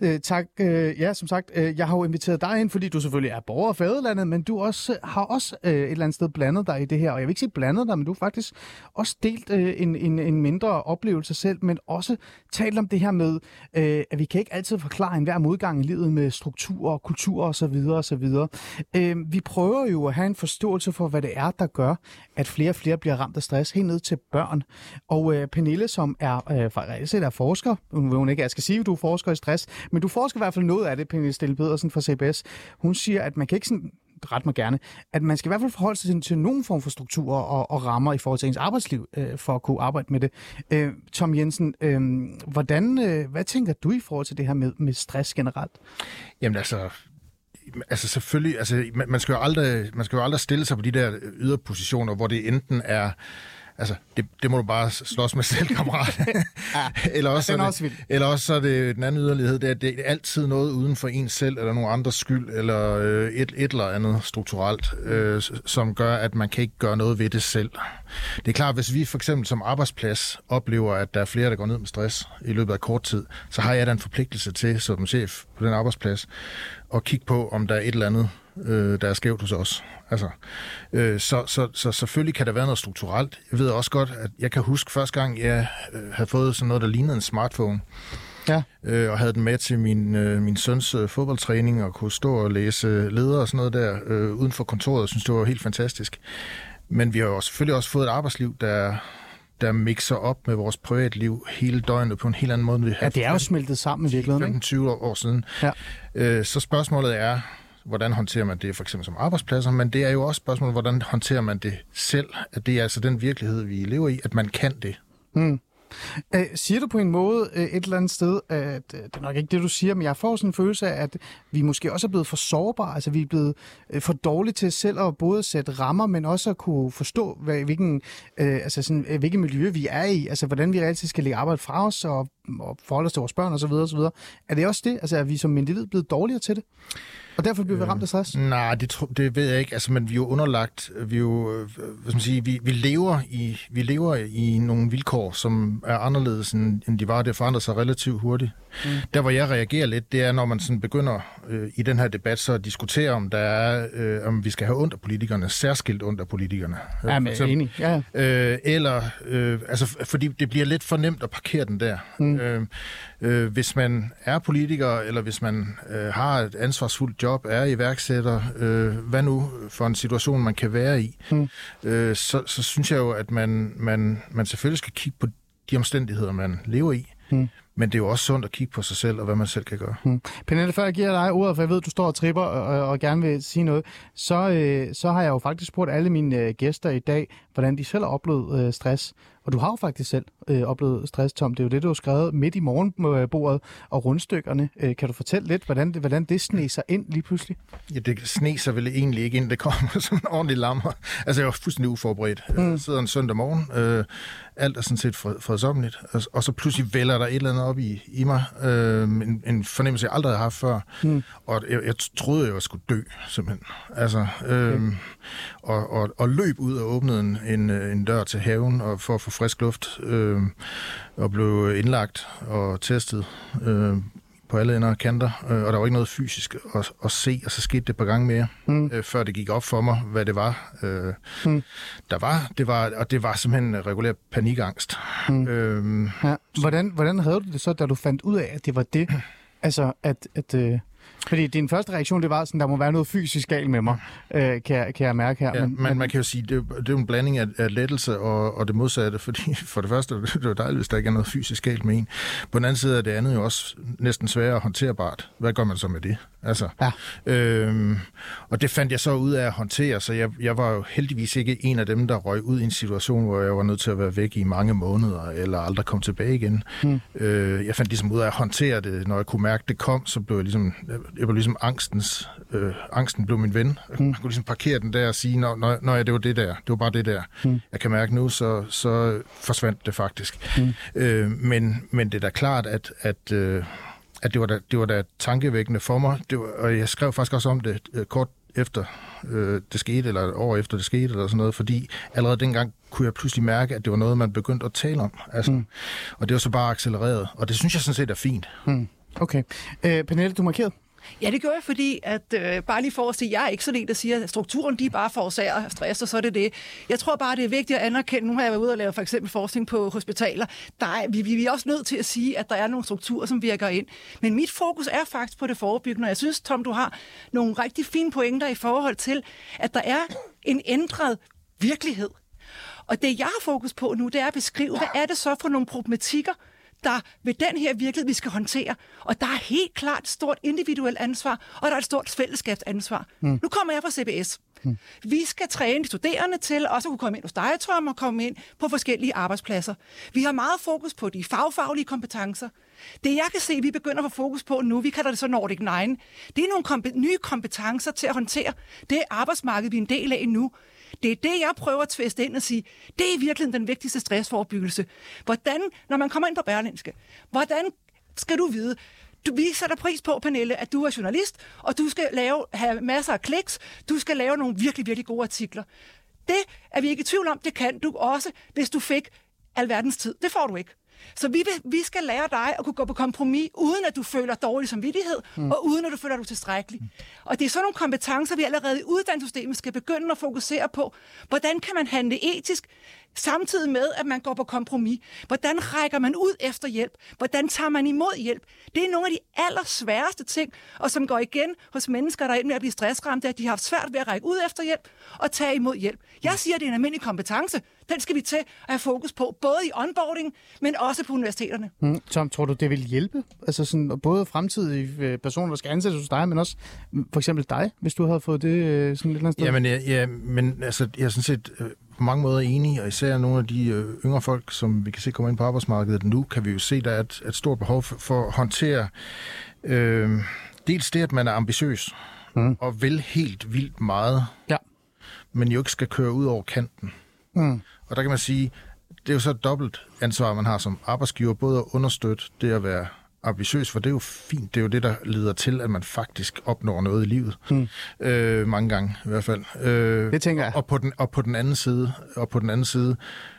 Øh, tak. Øh, ja, som sagt, øh, jeg har jo inviteret dig ind, fordi du selvfølgelig er borger af fædrelandet, men du også har også øh, et eller andet sted blandet dig i det her. Og jeg vil ikke sige blandet dig, men du har faktisk også delt øh, en, en, en mindre oplevelse selv, men også talt om det her med, øh, at vi kan ikke altid forklare enhver modgang i livet med struktur og kultur og så videre og så videre. Øh, vi prøver jo at have en forståelse for, hvad det er, der gør, at flere og flere bliver ramt af stress, helt ned til børn. Og øh, Pernille, som er øh, faktisk er forsker, hun vil hun ikke, jeg skal sige, at du er forsker i stress, men du forsker i hvert fald noget af det, Pernille Stille Pedersen fra CBS. Hun siger, at man kan ikke sådan ret mig gerne, at man skal i hvert fald forholde sig til, til nogen form for strukturer og, og rammer i forhold til ens arbejdsliv, øh, for at kunne arbejde med det. Øh, Tom Jensen, øh, hvordan, øh, hvad tænker du i forhold til det her med, med stress generelt? Jamen altså, altså selvfølgelig, altså, man, man, skal jo aldrig, man skal jo aldrig stille sig på de der øh, yderpositioner, hvor det enten er Altså, det, det må du bare slås med selv, kammerat. eller, også den er også det, eller også så er det den anden yderlighed, det er, det er altid noget uden for en selv, eller nogen andres skyld, eller øh, et, et eller andet strukturelt, øh, som gør, at man kan ikke gøre noget ved det selv. Det er klart, hvis vi for eksempel som arbejdsplads oplever, at der er flere, der går ned med stress i løbet af kort tid, så har jeg da en forpligtelse til, som chef på den arbejdsplads, at kigge på, om der er et eller andet, øh, der er skævt hos os. Altså, øh, så, så, så selvfølgelig kan der være noget strukturelt. Jeg ved også godt, at jeg kan huske første gang, jeg øh, havde fået sådan noget, der lignede en smartphone, Ja. øh, og havde den med til min, øh, min søns øh, fodboldtræning, og kunne stå og læse ledere og sådan noget der øh, uden for kontoret. Jeg synes, det var helt fantastisk. Men vi har jo selvfølgelig også fået et arbejdsliv, der, der mixer op med vores privatliv hele døgnet på en helt anden måde, end vi Ja, havde det er jo smeltet sammen i virkeligheden, ikke? 15-20 år siden. Ja. Øh, så spørgsmålet er, hvordan håndterer man det for eksempel som arbejdspladser, men det er jo også spørgsmålet, hvordan håndterer man det selv, at det er altså den virkelighed, vi lever i, at man kan det. Øh, siger du på en måde øh, et eller andet sted, at øh, det er nok ikke det, du siger, men jeg får sådan en følelse af, at vi måske også er blevet for sårbare, altså vi er blevet øh, for dårlige til selv at både sætte rammer, men også at kunne forstå, hvad, hvilken, øh, altså sådan, øh, hvilket miljø vi er i, altså hvordan vi altid skal lægge arbejde fra os og, og forholde os til vores børn osv. osv. Er det også det, altså er vi som individ blevet dårligere til det? Og derfor bliver vi ramt af stress? Nej, det, tro- det ved jeg ikke. Altså, men vi er jo underlagt, vi er jo, øh, hvad skal man sige, vi, vi, lever i, vi lever i nogle vilkår, som er anderledes, end, end de var. Det forandrer sig relativt hurtigt. Mm. Der, hvor jeg reagerer lidt, det er, når man sådan begynder øh, i den her debat så at diskutere, om, der er, øh, om vi skal have ondt af politikerne, særskilt ondt af politikerne. Ja, men er eksempel. enig. Ja. Øh, eller, øh, altså, fordi det bliver lidt for nemt at parkere den der. Mm. Øh, øh, hvis man er politiker, eller hvis man øh, har et ansvarsfuldt job, er iværksætter, øh, hvad nu for en situation, man kan være i, mm. øh, så, så synes jeg jo, at man, man, man selvfølgelig skal kigge på de omstændigheder, man lever i. Mm. Men det er jo også sundt at kigge på sig selv og hvad man selv kan gøre. Hmm. Pernille, før jeg giver dig ordet, for jeg ved, at du står og tripper og, og gerne vil sige noget, så, øh, så har jeg jo faktisk spurgt alle mine øh, gæster i dag, hvordan de selv har oplevet øh, stress. Og du har jo faktisk selv øh, oplevet stress, Tom. Det er jo det, du har skrevet midt i morgenbordet og rundstykkerne. Øh, kan du fortælle lidt, hvordan det, hvordan det sneser ind lige pludselig? Ja, det sneser vel egentlig ikke ind. Det kommer som en ordentlig lammer. Altså, jeg var fuldstændig uforberedt. Mm. Jeg sidder en søndag morgen. Øh, alt er sådan set fred, fredsommeligt. Og, og så pludselig vælger der et eller andet op i, i mig. Øh, en, en fornemmelse, jeg aldrig har haft før. Mm. Og jeg, jeg troede, jeg skulle dø, simpelthen. Altså, øh, okay. og, og, og løb ud og åbnede en, en, en dør til haven og for at få frisk luft. Øh, og blev indlagt og testet øh, på alle ender og kanter, øh, og der var ikke noget fysisk at, at se, og så skete det et par gange mere, mm. øh, før det gik op for mig, hvad det var. Øh, mm. Der var, det var, og det var simpelthen regulær panikangst. Mm. Øh, ja. hvordan, hvordan havde du det så, da du fandt ud af, at det var det? Altså, at, at, øh, fordi din første reaktion, det var sådan, der må være noget fysisk galt med mig, øh, kan, jeg, kan jeg mærke her. Ja, men, men man kan jo sige, det, det er en blanding af, af lettelse og, og det modsatte, fordi for det første, det er dejligt, hvis der ikke er noget fysisk galt med en. På den anden side er det andet jo også næsten sværere håndterbart. Hvad gør man så med det? Altså, ja. øhm, og det fandt jeg så ud af at håndtere, så jeg, jeg var jo heldigvis ikke en af dem, der røg ud i en situation, hvor jeg var nødt til at være væk i mange måneder, eller aldrig kom tilbage igen. Hmm. Øh, jeg fandt ligesom ud af at håndtere det. Når jeg kunne mærke, det kom, så blev jeg ligesom, jeg var ligesom angstens, øh, angsten blev min ven. Jeg kunne ligesom parkere den der og sige, når, når, når ja, det var det der, det var bare det der. Hmm. Jeg kan mærke nu, så, så forsvandt det faktisk. Hmm. Øh, men, men det er da klart, at, at øh, at det var da, det var da tankevækkende for mig. Det var, og jeg skrev faktisk også om det øh, kort efter øh, det skete, eller år efter det skete, eller sådan noget, fordi allerede dengang kunne jeg pludselig mærke, at det var noget, man begyndte at tale om. Altså, mm. Og det var så bare accelereret, og det synes jeg sådan set er fint. Mm. Okay. Øh, Pernille, du markerede? Ja, det gør jeg, fordi at øh, bare lige for at sige, jeg er ikke sådan en, der siger, at strukturen de bare forårsager stress, og så er det det. Jeg tror bare, det er vigtigt at anerkende, nu har jeg været ude og lave for eksempel forskning på hospitaler, der er, vi, vi er også nødt til at sige, at der er nogle strukturer, som virker ind. Men mit fokus er faktisk på det forebyggende, og jeg synes, Tom, du har nogle rigtig fine pointer i forhold til, at der er en ændret virkelighed. Og det, jeg har fokus på nu, det er at beskrive, hvad er det så for nogle problematikker, der ved den her virkelighed, vi skal håndtere. Og der er helt klart et stort individuelt ansvar, og der er et stort fællesskabsansvar. Mm. Nu kommer jeg fra CBS. Mm. Vi skal træne de studerende til også at kunne komme ind hos dig, Tom, og komme ind på forskellige arbejdspladser. Vi har meget fokus på de fagfaglige kompetencer. Det jeg kan se, vi begynder at få fokus på nu, vi kalder det så Nordic Nine, det er nogle kompe- nye kompetencer til at håndtere det arbejdsmarked, vi er en del af nu. Det er det, jeg prøver at tviste ind og sige, det er virkelig den vigtigste stressforebyggelse. Hvordan, når man kommer ind på Berlinske, hvordan skal du vide, du, vi sætter pris på, Pernille, at du er journalist, og du skal lave, have masser af kliks, du skal lave nogle virkelig, virkelig gode artikler. Det er vi ikke i tvivl om, det kan du også, hvis du fik alverdens tid. Det får du ikke. Så vi, vil, vi skal lære dig at kunne gå på kompromis, uden at du føler dårlig samvittighed, mm. og uden at du føler, at du er tilstrækkelig. Mm. Og det er sådan nogle kompetencer, vi allerede i uddannelsessystemet skal begynde at fokusere på. Hvordan kan man handle etisk, samtidig med, at man går på kompromis? Hvordan rækker man ud efter hjælp? Hvordan tager man imod hjælp? Det er nogle af de allersværeste ting, og som går igen hos mennesker, der er med at blive stressramte, at de har haft svært ved at række ud efter hjælp og tage imod hjælp. Jeg siger, at det er en almindelig kompetence. Den skal vi til at have fokus på, både i onboarding, men også på universiteterne. Mm. Tom, tror du, det vil hjælpe? Altså sådan, både fremtidige øh, personer, der skal ansættes hos dig, men også mm, for eksempel dig, hvis du havde fået det øh, sådan et eller andet sted? Jamen, ja, ja men altså, jeg er sådan set øh, på mange måder enig, og især nogle af de øh, yngre folk, som vi kan se komme ind på arbejdsmarkedet nu, kan vi jo se, der er et, et stort behov for, for at håndtere øh, dels det, at man er ambitiøs mm. og vil helt vildt meget, ja. men jo ikke skal køre ud over kanten. Mm. Og der kan man sige, det er jo så dobbelt ansvar, man har som arbejdsgiver, både at understøtte det at være ambitiøs, for det er jo fint. Det er jo det, der leder til, at man faktisk opnår noget i livet. Hmm. Øh, mange gange i hvert fald. Øh, det tænker jeg. Og på den, og på den anden side, og på den anden side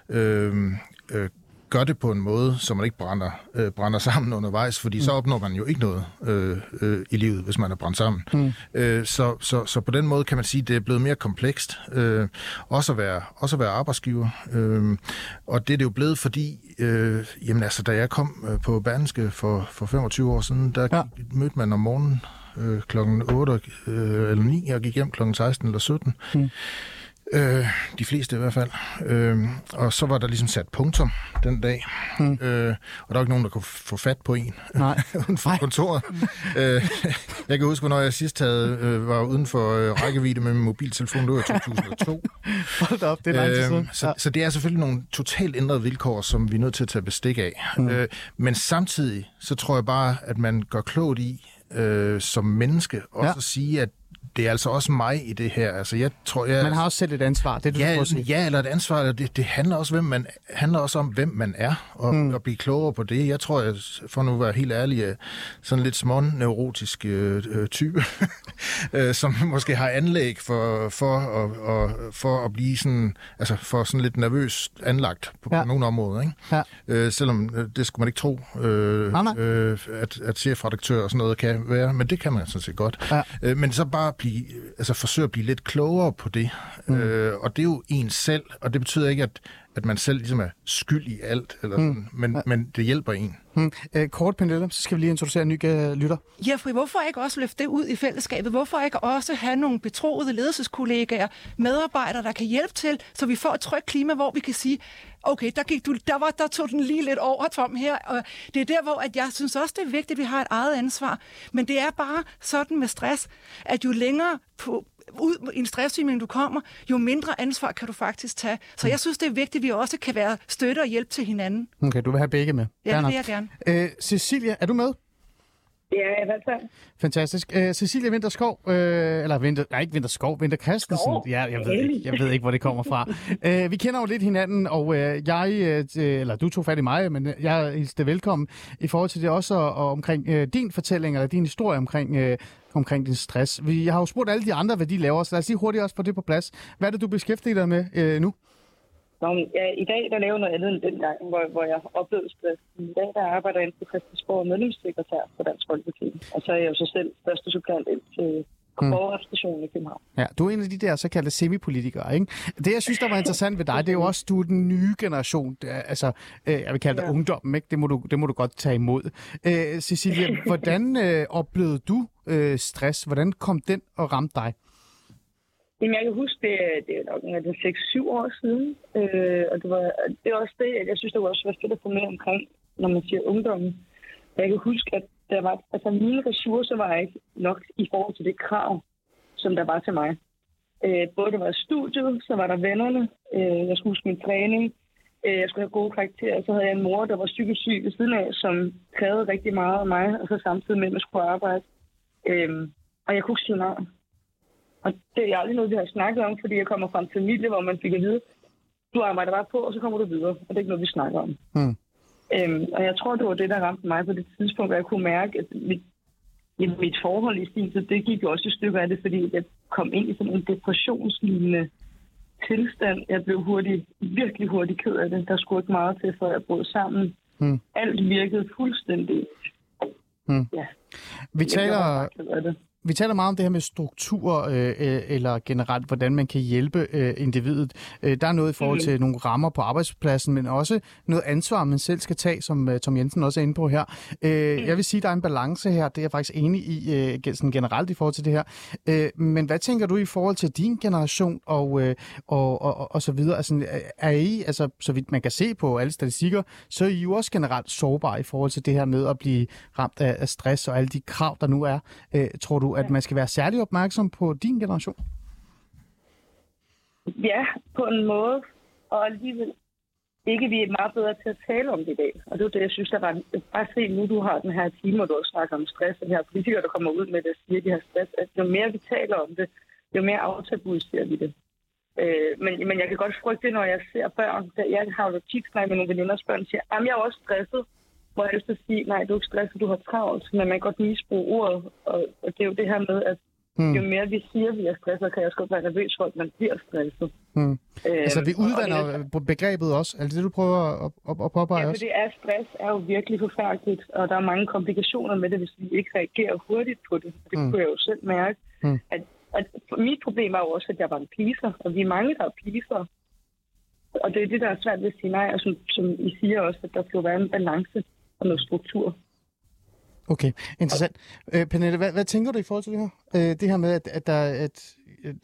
øh, øh, gør det på en måde, så man ikke brænder, øh, brænder sammen undervejs, fordi mm. så opnår man jo ikke noget øh, øh, i livet, hvis man er brændt sammen. Mm. Øh, så, så, så på den måde kan man sige, at det er blevet mere komplekst, øh, også, at være, også at være arbejdsgiver. Øh, og det er det jo blevet, fordi, øh, jamen altså, da jeg kom øh, på Berlingske for, for 25 år siden, der ja. mødte man om morgenen øh, klokken 8 øh, eller 9, jeg gik hjem klokken 16 eller 17. Mm Øh, de fleste i hvert fald. Øh, og så var der ligesom sat punktum den dag. Mm. Øh, og der var ikke nogen, der kunne få fat på en Nej. uden for kontoret. øh, jeg kan huske, når jeg sidst havde, øh, var uden for øh, rækkevidde med min mobiltelefon, det var i 2002. Hold da op, det er lang tid siden. Øhm, så, så det er selvfølgelig nogle totalt ændrede vilkår, som vi er nødt til at tage bestik af. Mm. Øh, men samtidig, så tror jeg bare, at man gør klogt i, øh, som menneske, også Ja. at sige, at det er altså også mig i det her. Altså, jeg tror, jeg... Man har også selv et ansvar, det er du Ja, at sige. ja, eller et ansvar. eller Det, det handler, også, hvem man, handler også om, hvem man er, og mm. at blive klogere på det. Jeg tror, jeg, for nu at være helt ærlig, er sådan lidt småneurotisk øh, øh, type, øh, som måske har anlæg for, for, at, og, for at blive sådan, altså for sådan lidt nervøst anlagt på, Ja. på nogle områder. Ikke? Ja. Øh, selvom øh, det skulle man ikke tro, øh, Nej, nej. øh, at, at chefredaktør og sådan noget kan være, men det kan man sådan set godt. Ja. Øh, men så bare blive, altså forsøge at blive lidt klogere på det. Mm. Øh, og det er jo en selv, og det betyder ikke, at, at man selv ligesom er skyld i alt, eller sådan, men, men det hjælper en. Hmm. Øh, kort, Pernille, så skal vi lige introducere en ny øh, lytter. Jeffrey, hvorfor ikke også løfte det ud i fællesskabet? Hvorfor ikke også have nogle betroede ledelseskollegaer, medarbejdere, der kan hjælpe til, så vi får et trygt klima, hvor vi kan sige, okay, der, gik du, der, var, der tog den lige lidt over, Tom, her. Og det er der, hvor at jeg synes også, det er vigtigt, at vi har et eget ansvar. Men det er bare sådan med stress, at jo længere på, ud i en stresssygning du kommer, jo mindre ansvar kan du faktisk tage. Så jeg synes, det er vigtigt, at vi også kan være støtte og hjælp til hinanden. Okay, du vil have begge med. Ja, det vil jeg gerne. Øh, Cecilia, er du med? Ja, i hvert fald. Fantastisk. Øh, Cecilia Vinterskov, øh, eller Vinter, nej, ikke Vinterskov, Vinter Christensen. Skov. Ja, jeg ved, ikke, jeg ved ikke, hvor det kommer fra. øh, vi kender jo lidt hinanden, og øh, jeg, øh, eller du tog fat i mig, men jeg hilste velkommen i forhold til det også, og, og omkring øh, din fortælling, eller din historie omkring, øh, omkring din stress. Vi, jeg har jo spurgt alle de andre, hvad de laver, så lad os lige hurtigt også få det på plads. Hvad er det, du beskæftiger dig med øh, nu? Nå, men ja, I dag der laver jeg noget andet end dengang, hvor, hvor jeg oplevede stress. I dag der arbejder jeg inden for Christiansborg og medlemssekretær for Dansk Folkeparti. Og så er jeg jo så selv første supplant ind til Borgerrepræsentationen i København. Ja, du er en af de der såkaldte semipolitikere, ikke? Det, jeg synes, der var interessant ved dig, det er jo også, du er den nye generation. Det er, Altså, øh, jeg vil kalde det Ja. ungdommen, ikke? Det må, du, det må du godt tage imod. Øh, Cecilia, hvordan øh, oplevede du øh, stress? Hvordan kom den og ramte dig? Jamen, jeg kan huske, det, er- det er nok en af de 6-7 år siden. Øh, og det, var, det er også det, jeg synes, det var også var fedt at få med omkring, når man siger ungdommen. Jeg kan huske, at der var, altså, mine ressourcer var ikke nok i forhold til det krav, som der var til mig. Øh, både der var studiet, så var der vennerne, øh, jeg skulle huske min træning, øh, jeg skulle have gode karakterer, så havde jeg en mor, der var psykisk syg ved siden af, som krævede rigtig meget af mig, og så samtidig med, at jeg skulle arbejde. Øh, og jeg kunne ikke sige nej. Og det er aldrig noget, vi har snakket om, fordi jeg kommer fra en familie, hvor man fik at vide, du arbejder bare på, og så kommer du videre. Og det er ikke noget, vi snakker om. Hmm. Øhm, og jeg tror, det var det, der ramte mig på det tidspunkt, og jeg kunne mærke, at mit, mit forhold i sin tid, det gik jo også et stykke af det, fordi jeg kom ind i sådan en depressionslignende tilstand. Jeg blev hurtigt, virkelig hurtigt ked af det. Der skulle ikke meget til, for jeg brød sammen. Hmm. Alt virkede fuldstændig. Hmm. Ja, Vi taler, vi taler meget om det her med struktur, øh, øh, eller generelt, hvordan man kan hjælpe øh, individet. Øh, der er noget i forhold til nogle rammer på arbejdspladsen, men også noget ansvar, man selv skal tage, som øh, Tom Jensen også er inde på her. Øh, Jeg vil sige, der er en balance her, det er jeg faktisk enig i, øh, sådan generelt i forhold til det her. Øh, men hvad tænker du i forhold til din generation og, øh, og, og, og, og så videre? Altså, er I, altså, så vidt man kan se på alle statistikker, så er I jo også generelt sårbare i forhold til det her med at blive ramt af, af stress og alle de krav, der nu er. Øh, tror du, at man skal være særlig opmærksom på din generation? Ja, på en måde. Og alligevel ikke, vi er meget bedre til at tale om det i dag. Og det er det, jeg synes, der var... Bare se nu, du har den her time, hvor du også snakker om stress, og de her politikere, der kommer ud med det, siger, at de har stress. At jo mere vi taler om det, jo mere aftabuiserer vi det. Øh, men, men jeg kan godt frygte, når jeg ser børn. Der, jeg har jo tit snakket med nogle veninders børn, og siger, at jeg er også stresset. Hvor jeg helst sige, nej, du er ikke stresset, du har travlt. Men man kan godt misbruge ordet. Og, og det er jo det her med, at Hmm. jo mere vi siger, at vi er stresset, kan jeg også godt være nervøs for, at man bliver stresset. Hmm. Øh, Altså, vi og- og er- udvander begrebet også. Er det det, du prøver at, at, at påpege Ja, for det er stress er jo virkelig forfærdeligt, og der er mange komplikationer med det, hvis vi ikke reagerer hurtigt på det. Det Mm. kunne jeg jo selv mærke. Mm. At, at mit problem var jo også, at jeg var en pleaser, og vi er mange, der er pleaser. Og det er det, der er svært ved at sige nej, og som, som I siger også, at der skal jo være en balance og noget struktur. Okay, interessant. Øh, Pernille, hvad, hvad tænker du i forhold til det her? Øh, det her med, at, at, der, at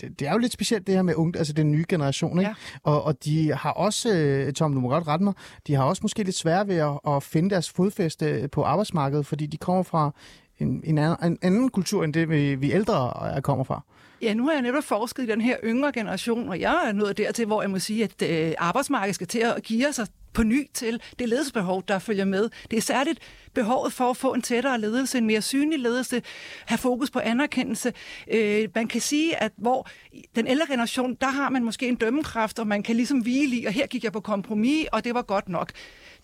det, det er jo lidt specielt det her med unge, altså den nye generation, ikke? Ja. Og, og de har også, øh, Tom, du må godt rette mig, de har også måske lidt svært ved at, at finde deres fodfæste på arbejdsmarkedet, fordi de kommer fra en, en, anden, en anden kultur, end det vi, vi ældre er- kommer fra. Ja, nu har jeg netop forsket i den her yngre generation, og jeg er nået dertil, hvor jeg må sige, at øh, arbejdsmarkedet skal til at give sig på ny til det ledelsesbehov, der følger med. Det er særligt behovet for at få en tættere ledelse, en mere synlig ledelse, have fokus på anerkendelse. Øh, man kan sige, at hvor den ældre generation, der har man måske en dømmekraft, og man kan ligesom hvile i, og her gik jeg på kompromis, og det var godt nok.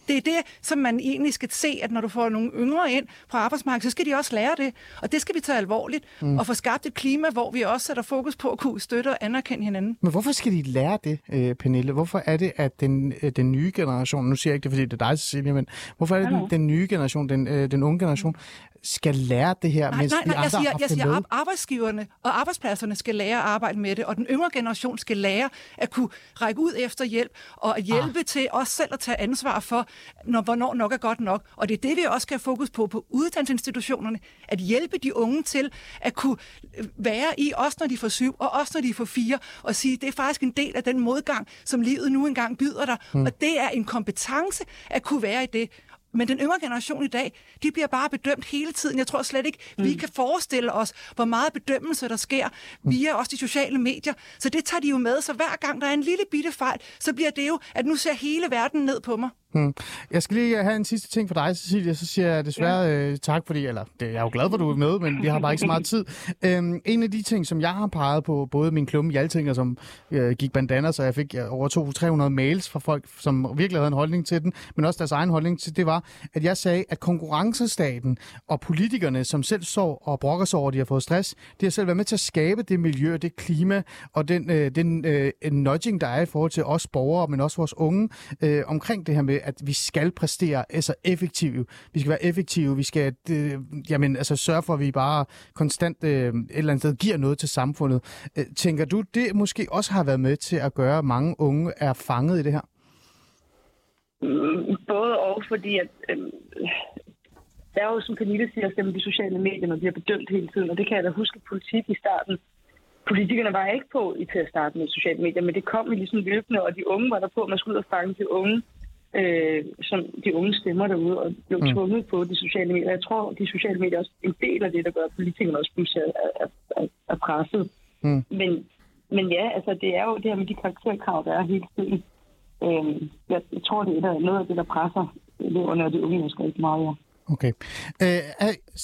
Det er det, som man egentlig skal se, at når du får nogle yngre ind på arbejdsmarkedet, så skal de også lære det. Og det skal vi tage alvorligt, mm. og få skabt et klima, hvor vi også sætter fokus på at kunne støtte og anerkende hinanden. Men hvorfor skal de lære det, øh, Pernille? Hvorfor er det, at den, øh, den nye generation, nu siger jeg ikke det, fordi det er dig, Cecilia, men hvorfor er det, den, den nye generation, den, øh, den unge generation, skal lære det her, Nej, mens nej, de nej, andre jeg siger, jeg siger med? ar- arbejdsgiverne og arbejdspladserne skal lære at arbejde med det, og den yngre generation skal lære at kunne række ud efter hjælp, og at hjælpe ah. til også selv at tage ansvar for, når, hvornår nok er godt nok. Og det er det, vi også skal have fokus på på uddannelsesinstitutionerne, at hjælpe de unge til at kunne øh, være i, også når de får syv, og også når de får fire, og sige, det er faktisk en del af den modgang, som livet nu engang byder dig, mm. og det er en kompetence at kunne være i det. Men den yngre generation i dag, de bliver bare bedømt hele tiden. Jeg tror slet ikke, mm. vi kan forestille os, hvor meget bedømmelse der sker via også de sociale medier. Så det tager de jo med. Så hver gang der er en lille bitte fejl, så bliver det jo, at nu ser hele verden ned på mig. Hmm. Jeg skal lige have en sidste ting for dig, Cecilia. Så siger jeg desværre ja. øh, tak, fordi, eller det, jeg er jo glad for, at du er med, men vi har bare ikke så meget tid. Øhm, en af de ting, som jeg har peget på, både min klumme i Altinger, som øh, gik bandana, så jeg fik øh, over 200-300 mails fra folk, som virkelig havde en holdning til den, men også deres egen holdning til det var, at jeg sagde, at konkurrencestaten og politikerne, som selv sår og brokker sig over, at de har fået stress, de har selv været med til at skabe det miljø, det klima og den, øh, den øh, nudging, der er i forhold til os borgere, men også vores unge, øh, omkring det her med, at vi skal præstere altså effektive. Vi skal være effektive, vi skal øh, jamen, altså, sørge for, at vi bare konstant øh, et eller andet sted giver noget til samfundet. Øh, tænker du, det måske også har været med til at gøre, at mange unge er fanget i det her? Mm, både og, fordi at, øh, der er jo, som Pernille siger, at de sociale medier, når de har bedømt hele tiden, og det kan jeg da huske politik i starten. Politikerne var ikke på i til at starte med sociale medier, men det kom jo ligesom løbende, og de unge var der på, at man skulle ud og fange de unge, øh, som de unge stemmer derude, og blev Mm. tvunget på de sociale medier. Jeg tror, de sociale medier er også en del af det, der gør, at politikerne også pludselig er, er, er, er presset. Mm. Men, men ja, altså det er jo det her med de karakterkrav, der er hele tiden. Øhm, jeg, jeg tror, det er der- noget af det, der presser eleverne og de unge mennesker ikke meget. Ja. Okay. Øh,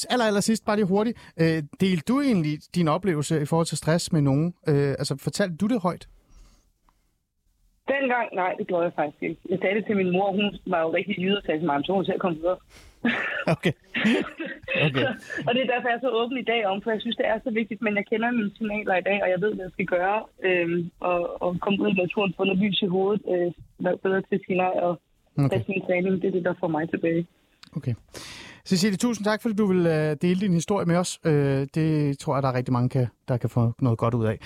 aller, aller sidst, bare lige hurtigt. Øh, delte du egentlig din oplevelse i forhold til stress med nogen? Øh, altså, fortalte du det højt? Dengang, nej, det gjorde jeg faktisk ikke. Jeg sagde det til min mor, hun var jo rigtig jyde og sagde til mig, så hun til at komme videre. Okay. Okay. og det er derfor, jeg er så åben i dag om, for jeg synes, det er så vigtigt, men jeg kender mine signaler i dag, og jeg ved, hvad jeg skal gøre, øhm, og, og komme ud i naturen, få noget lys i hovedet, øh, være bedre til nej, og Okay. okay. min træning, det er det, der får mig tilbage. Okay. Cecilie, tusind tak, fordi du vil uh, dele din historie med os. Uh, det tror jeg, der er rigtig mange, kan, der kan få noget godt ud af.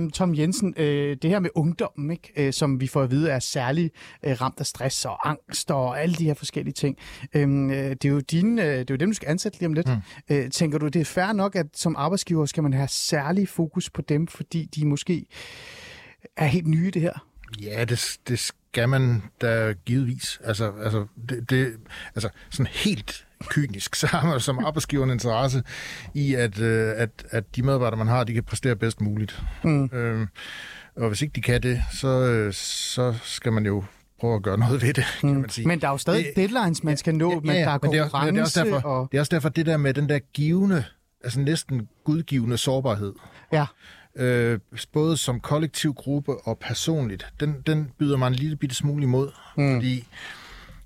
Uh, Tom Jensen, uh, det her med ungdommen, ikke, uh, som vi får at vide er særlig uh, ramt af stress og angst og alle de her forskellige ting. Uh, det, er jo dine, uh, det er jo dem, du skal ansætte lige om lidt. Mm. Uh, tænker du, det er fair nok, at som arbejdsgiver skal man have særlig fokus på dem, fordi de måske er helt nye i det her? Ja, det, det skal man da givetvis. Altså, altså, det, det, altså sådan helt kynisk, så har man som arbejdsgiver en interesse i, at, øh, at, at de medarbejdere, man har, de kan præstere bedst muligt. Mm. Øh, og hvis ikke de kan det, så, øh, så skal man jo prøve at gøre noget ved det, kan man sige. Men der er jo stadig Det- deadlines, man skal nå, men der er men det er, også, det, er derfor, og... det er også derfor, det der med den der givende, altså næsten gudgivende sårbarhed, Ja. øh, både som kollektiv gruppe og personligt, den, den byder mig en lille bitte smule imod, mm. fordi,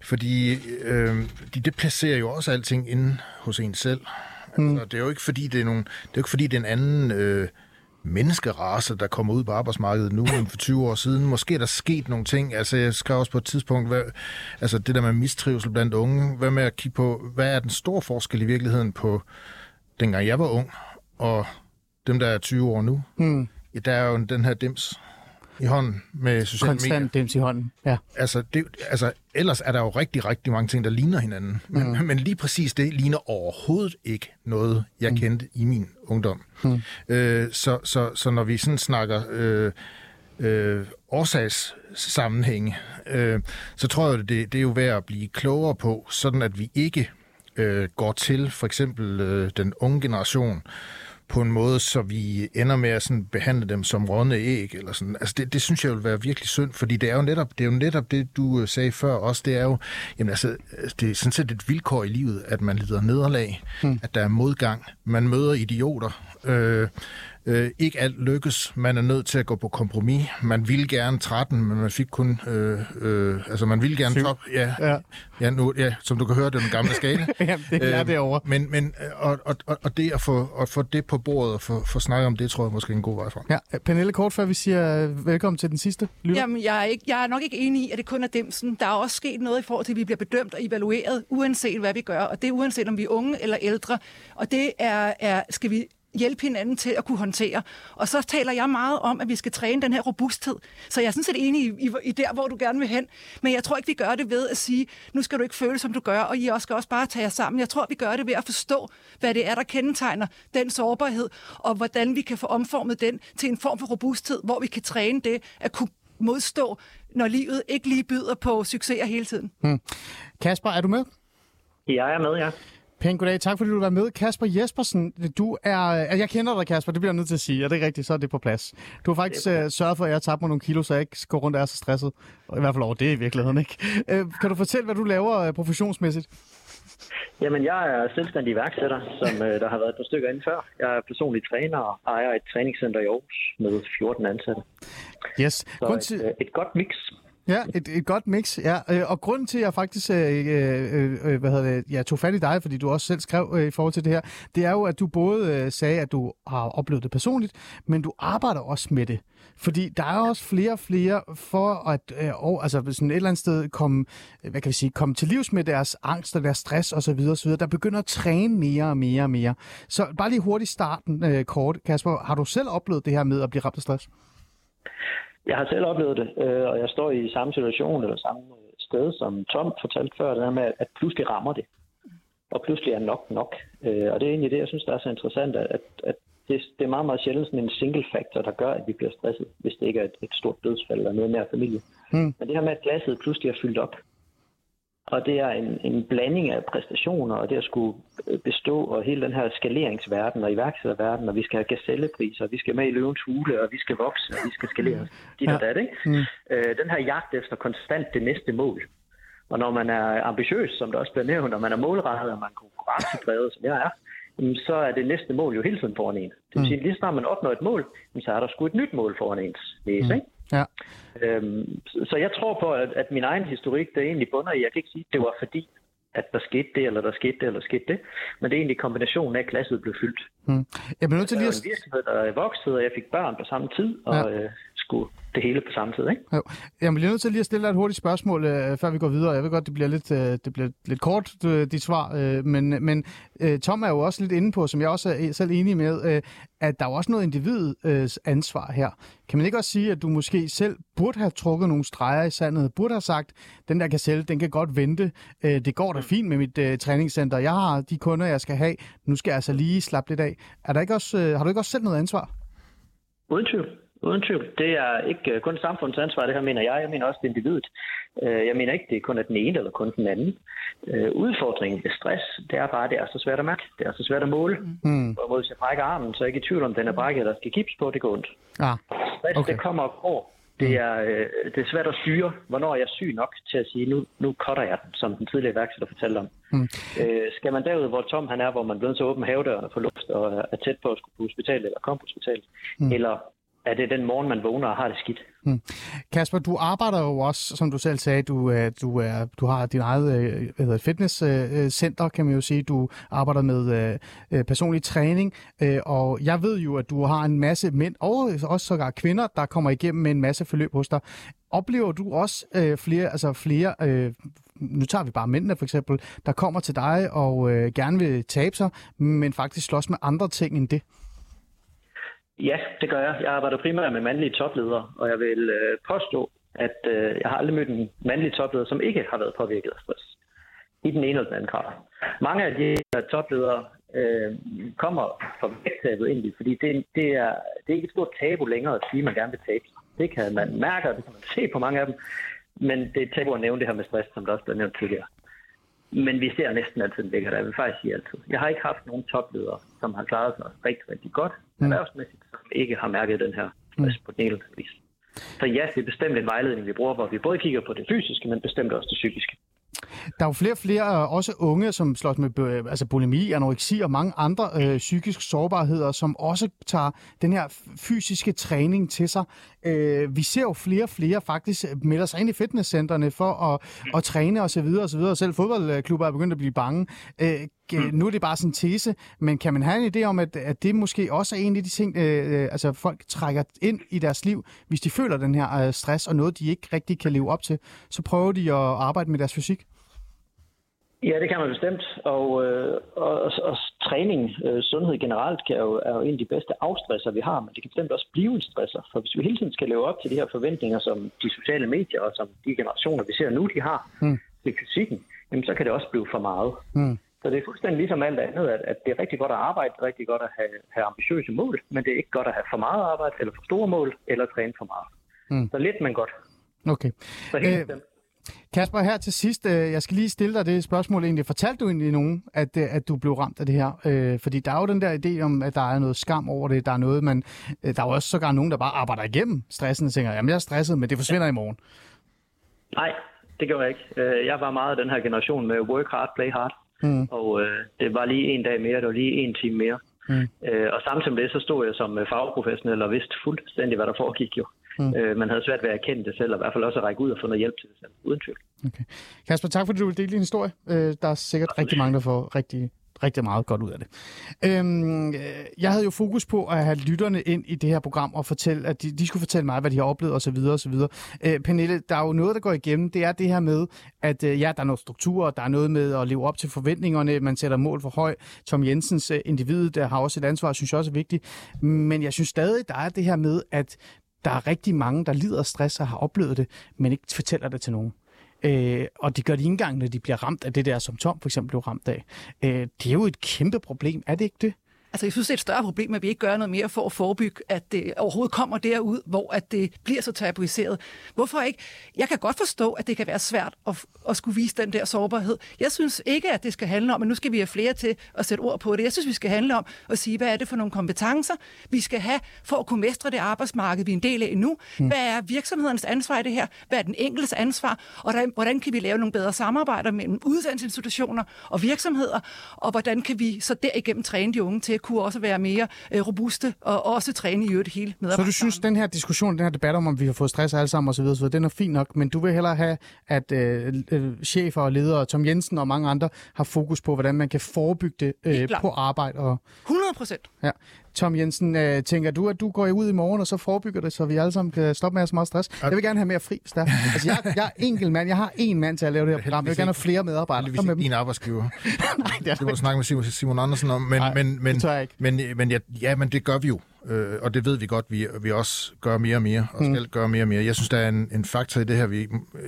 fordi øh, de, det placerer jo også alting inde hos en selv. Mm. Altså, det er jo ikke fordi, det er, nogen, det er, jo ikke, fordi det er en anden øh, menneskerace, der kommer ud på arbejdsmarkedet nu end for 20 år siden. Måske er der sket nogle ting. Altså, jeg skrev også på et tidspunkt, hvad, altså det der med mistrivsel blandt unge. Hvad med at kigge på, hvad er den store forskel i virkeligheden på dengang jeg var ung, og dem, der er 20 år nu? Mm. Ja, der er jo den her dims. I hånden med sociale medier. Konstant dims i hånden. Ja. Altså, det, altså, ellers er der jo rigtig, rigtig mange ting, der ligner hinanden. Men, mm. men lige præcis det ligner overhovedet ikke noget, jeg kendte i min ungdom. Mm. Øh, så, så, så når vi sådan snakker øh, øh, årsagssammenhænge, øh, så tror jeg, det, det er jo værd at blive klogere på, sådan at vi ikke øh, går til for eksempel øh, den unge generation, på en måde, så vi ender med at sådan behandle dem som rådne æg. Eller sådan. Altså det, det synes jeg vil være virkelig synd, fordi det er jo netop det, er jo netop det du øh, sagde før også. Det er jo jamen altså, det er sådan set et vilkår i livet, at man lider nederlag, hmm. at der er modgang, man møder idioter, øh, øh, ikke alt lykkes. Man er nødt til at gå på kompromis. Man ville gerne 13, men man fik kun... Øh, øh, altså, man ville gerne Syv. top... Ja, Ja. ja. Nu, ja, som du kan høre, det er den gamle skala. Jamen, det er Øhm, derovre. Men, men øh, og, og, og- og det at få, at få det på bordet og få, få snakket om det, tror jeg måske er en god vej frem. Ja, Pernille, kort før vi siger øh, velkommen til den sidste lytter. Jamen, jeg er, ikke, jeg er nok ikke enig i, at det kun er demsen. Der er også sket noget i forhold til, at vi bliver bedømt og evalueret, uanset hvad vi gør. Og det er uanset, om vi er unge eller ældre. Og det er, er skal vi hjælpe hinanden til at kunne håndtere. Og så taler jeg meget om, at vi skal træne den her robusthed. Så jeg er sådan set enig i, i, i der, hvor du gerne vil hen. Men jeg tror ikke, vi gør det ved at sige, nu skal du ikke føle, som du gør, og I også skal også bare tage jer sammen. Jeg tror, vi gør det ved at forstå, hvad det er, der kendetegner den sårbarhed, og hvordan vi kan få omformet den til en form for robusthed, hvor vi kan træne det at kunne modstå, når livet ikke lige byder på succeser hele tiden. Kasper, er du med? Jeg er med, ja. Pænt goddag. Tak fordi du var med. Kasper Jespersen, du er... altså, Jeg kender dig, Kasper. Det bliver jeg nødt til at sige. Er det rigtigt, så er det på plads. Du har faktisk uh, sørget for, at jeg har tabt mig nogle kilo, så jeg ikke går rundt og er så stresset. I hvert fald over det i virkeligheden, ikke? Uh, kan du fortælle, hvad du laver uh, professionsmæssigt? Jamen, jeg er selvstændig iværksætter, som øh, der har været et par stykker inden før. Jeg er personlig træner og ejer et træningscenter i Aarhus med 14 ansatte. Yes. Så Grund et, til... øh, et godt mix. Ja, et, et godt mix. Ja. Øh, og grunden til, at jeg faktisk øh, øh, øh hvad hedder det, jeg tog fat i dig, fordi du også selv skrev øh, i forhold til det her, det er jo, at du både øh, sagde, at du har oplevet det personligt, men du arbejder også med det. Fordi der er også flere og flere for at øh, og, altså sådan et eller andet sted komme, øh, hvad kan vi sige, komme til livs med deres angst og deres stress osv. osv. Der begynder at træne mere og mere og mere. Så bare lige hurtigt starten øh, kort. Kasper, har du selv oplevet det her med at blive ramt af stress? Jeg har selv oplevet det, øh, og jeg står i samme situation eller samme øh, sted, som Tom fortalte før, det her med, at pludselig rammer det. Og pludselig er nok nok. Øh, Og det er egentlig det, jeg synes, der er så interessant, at, at det, det er meget, meget sjældent sådan en single factor, der gør, at vi bliver stresset, hvis det ikke er et, et stort dødsfald eller noget mere familie. Mm. Men det her med, at glasset pludselig er fyldt op, og det er en, en blanding af præstationer, og det at skulle øh, bestå, og hele den her skaleringsverden og iværksætterverden, og vi skal have gazellepriser, og vi skal med i løvens hule, og vi skal vokse, og vi skal skalere. Dit og dat, ikke? Mm. Øh, den her jagt efter konstant det næste mål. Og når man er ambitiøs, som der også bliver nævnt, og man er målrettet, og man er konkurrencedrevet, som jeg er, så er det næste mål jo hele tiden foran en. Det vil sige, lige snart man opnår et mål, så er der sgu et nyt mål foran ens næse, Mm. ikke? Ja. Øhm, så jeg tror på, at, at min egen historik, det egentlig bunder i, jeg kan ikke sige, at det var fordi, at der skete det, eller der skete det, eller der skete det, men det er egentlig kombinationen af, at glasset blev fyldt. Mm. Jeg bliver nødt til Der lige var at... en virksomhed, der voksede, og jeg fik børn på samme tid, og ja. øh, skulle det hele på samme tid, ikke? Jo. Jeg bliver nødt til lige at stille dig et hurtigt spørgsmål, øh, før vi går videre. Jeg ved godt, det bliver lidt, øh, det bliver lidt kort, øh, dit svar, øh, men, men øh, Tom er jo også lidt inde på, som jeg også er selv enig med, øh, at der er også noget individets ansvar her. Kan man ikke også sige, at du måske selv burde have trukket nogle streger i sandet, burde have sagt, den der gazelle, den kan godt vente, øh, det går da fint med mit øh, træningscenter, jeg har de kunder, jeg skal have, nu skal jeg altså lige slappe lidt af. Er der ikke også, øh, har du ikke også selv noget ansvar? Uden tvivl. Uden tvivl. Det er ikke øh, kun samfundets ansvar, det her mener jeg. Jeg mener også det er individet. Øh, Jeg mener ikke, det er kun er den ene eller kun den anden. Øh, Udfordringen ved stress, det er bare, at det er så svært at mærke. Det er så svært at måle. Mm. Og hvis jeg brækker armen, så er jeg ikke i tvivl om, den er brækket eller skal gips på, det går ondt. Ah, Stress, Okay. okay. det kommer og går. Det er, øh, det er svært at styre, hvornår jeg er syg nok til at sige, nu, nu cutter jeg den, som den tidligere iværksætter fortalte om. Mm. Øh, skal man derud, hvor Tom han er, hvor man bliver til at åbne havedørene for luft og er tæt på at skulle på hospitalet eller komme på hospitalet? Mm. Eller at det den morgen, man vågner og har det skidt? Hmm. Kasper, du arbejder jo også, som du selv sagde, du, du, er, du har din eget øh, hvad hedder, fitnesscenter, kan man jo sige. Du arbejder med øh, øh, personlig træning, øh, og jeg ved jo, at du har en masse mænd, og også sågar kvinder, der kommer igennem med en masse forløb hos dig. Oplever du også øh, flere, altså flere øh, nu tager vi bare mændene for eksempel, der kommer til dig og øh, gerne vil tabe sig, men faktisk slås med andre ting end det? Ja, det gør jeg. Jeg arbejder primært med mandlige topledere, og jeg vil øh, påstå, at øh, jeg har aldrig mødt en mandlig topleder, som ikke har været påvirket af stress. I den ene eller den anden grad. Mange af de her topledere øh, kommer fra vægttabet egentlig, fordi det, det, er, det er ikke et stort tabu længere at sige, at man gerne vil tabe sig. Det kan man mærke, og det kan man se på mange af dem. Men det er et tabu at nævne det her med stress, som der også blev nævnt tidligere. Men vi ser næsten altid en vækker, der. Vil faktisk sige altid. Jeg har ikke haft nogen topledere, som har klaret sig rigtig, rigtig godt mm. erhvervsmæssigt, som ikke har mærket den her stress mm. på den ene vis. Så ja, det er bestemt en vejledning, vi bruger, hvor vi både kigger på det fysiske, men bestemt også det psykiske. Der er jo flere og flere, øh, også unge, som slås med øh, altså bulimi, anoreksi og mange andre øh, psykiske sårbarheder, som også tager den her fysiske træning til sig. Øh, vi ser jo flere og flere faktisk melder sig ind i fitnesscentrene for at, at træne osv. osv. Selv fodboldklubber er begyndt at blive bange. Øh, nu er det bare sådan en tese, men kan man have en idé om, at, at det måske også er en af de ting, øh, altså folk trækker ind i deres liv, hvis de føler den her øh, stress og noget, de ikke rigtig kan leve op til, så prøver de at arbejde med deres fysik? Ja, det kan man bestemt. Og, øh, og, og, og træning, øh, sundhed generelt, kan jo, er jo en af de bedste afstresser, vi har, men det kan bestemt også blive en stresser. For hvis vi hele tiden skal leve op til de her forventninger, som de sociale medier og som de generationer, vi ser nu, de har mm. til fysikken, jamen, så kan det også blive for meget. Mm. Så det er fuldstændig ligesom alt andet, at, at det er rigtig godt at arbejde, det er rigtig godt at have, have ambitiøse mål, men det er ikke godt at have for meget arbejde, eller for store mål, eller træne for meget. Mm. Så lidt, men godt. Okay. Så helt øh, Kasper, her til sidst, øh, jeg skal lige stille dig det spørgsmål egentlig. Fortalte du egentlig nogen, at, øh, at du blev ramt af det her? Øh, fordi der er jo den der idé om, at der er noget skam over det. Der er noget, man, øh, der er jo også sågar nogen, der bare arbejder igennem stressen og tænker, jamen jeg er stresset, men det forsvinder i morgen. Nej, det gør jeg ikke. Jeg var meget af den her generation med work hard, play hard. Mm. Og øh, det var lige en dag mere, det var lige en time mere. Mm. Øh, og samtidig med det, så stod jeg som fagprofessionel og vidste fuldstændig, hvad der foregik jo. Mm. Øh, man havde svært ved at erkende det selv, og i hvert fald også at række ud og få noget hjælp til det selv, uden tvivl. Okay. Kasper, tak fordi du vil dele din historie. Øh, der er sikkert Absolut. rigtig mange, der får rigtig rigtig meget godt ud af det. Øhm, jeg havde jo fokus på at have lytterne ind i det her program og fortælle, at de, de skulle fortælle mig, hvad de har oplevet osv. osv. Øh, Pernille, der er jo noget, der går igennem. Det er det her med, at øh, ja, der er noget struktur, der er noget med at leve op til forventningerne, man sætter mål for højt. Tom Jensens øh, individ, der har også et ansvar, synes jeg også er vigtigt. Men jeg synes stadig, der er det her med, at der er rigtig mange, der lider af stress og har oplevet det, men ikke fortæller det til nogen. Øh, og det gør de ikke engang, når de bliver ramt af det der, som Tom for eksempel blev ramt af. Øh, det er jo et kæmpe problem, er det ikke det? Altså, jeg synes, det er et større problem, at vi ikke gør noget mere for at forebygge, at det overhovedet kommer derud, hvor at det bliver så tabuiseret. Hvorfor ikke? Jeg kan godt forstå, at det kan være svært at, at skulle vise den der sårbarhed. Jeg synes ikke, at det skal handle om, at nu skal vi have flere til at sætte ord på det. Jeg synes, vi skal handle om at sige, hvad er det for nogle kompetencer, vi skal have for at kunne mestre det arbejdsmarked, vi er en del af nu. Mm. Hvad er virksomhedernes ansvar i det her? Hvad er den enkeltes ansvar? Og hvordan kan vi lave nogle bedre samarbejder mellem uddannelsesinstitutioner og virksomheder? Og hvordan kan vi så derigennem træne de unge til kunne også være mere øh, robuste og også træne i øvrigt hele Så du synes, den her diskussion, den her debat om, om vi har fået stress alle sammen osv., osv., den er fin nok, men du vil hellere have, at øh, øh, chefer og ledere, Tom Jensen og mange andre, har fokus på, hvordan man kan forebygge det øh, på arbejde. Og... 100 procent. Ja. Tom Jensen, øh, tænker du, at du går ud i morgen, og så forebygger det, så vi alle sammen kan stoppe med at så meget stress? Jeg vil gerne have mere fri, der. Altså, jeg, jeg er enkelt mand. Jeg har én mand til at lave det her program. Jeg vil gerne have flere medarbejdere. Det er en arbejdsgiver. Nej, det er det må snakke med Simon, Simon Andersen om. Men, Nej, men, men, det jeg ikke. Men, men ja, ja, men det gør vi jo. Øh, og det ved vi godt, vi, vi også gør mere og mere, og skal mm. gøre mere og mere. Jeg synes, der er en, en faktor i det her, vi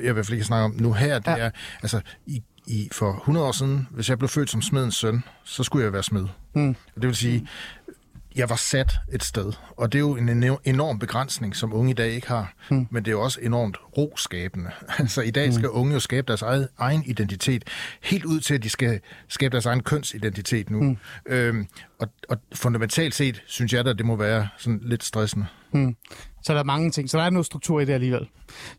jeg i hvert fald ikke snakke om nu her. Det ja. er, altså, i, i, for 100 år siden, hvis jeg blev født som smedens søn, så skulle jeg være smed. Mm. Det vil sige, jeg var sat et sted, og det er jo en enorm begrænsning, som unge i dag ikke har, mm. men det er jo også enormt roskabende. altså i dag skal mm. unge jo skabe deres egen, egen identitet, helt ud til, at de skal skabe deres egen kønsidentitet nu. Mm. Øhm, og, og fundamentalt set, synes jeg da, det må være sådan lidt stressende. Mm. Så der er mange ting, så der er noget struktur i det alligevel.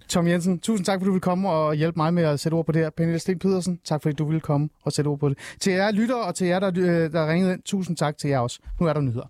Tom Jensen, tusind tak, fordi du vil komme og hjælpe mig med at sætte ord på det her. Pernille Sten Pedersen, tak fordi du vil komme og sætte ord på det. Til jer lytter og til jer, der, øh, der ringede ind, tusind tak til jer også. Nu er der nyheder.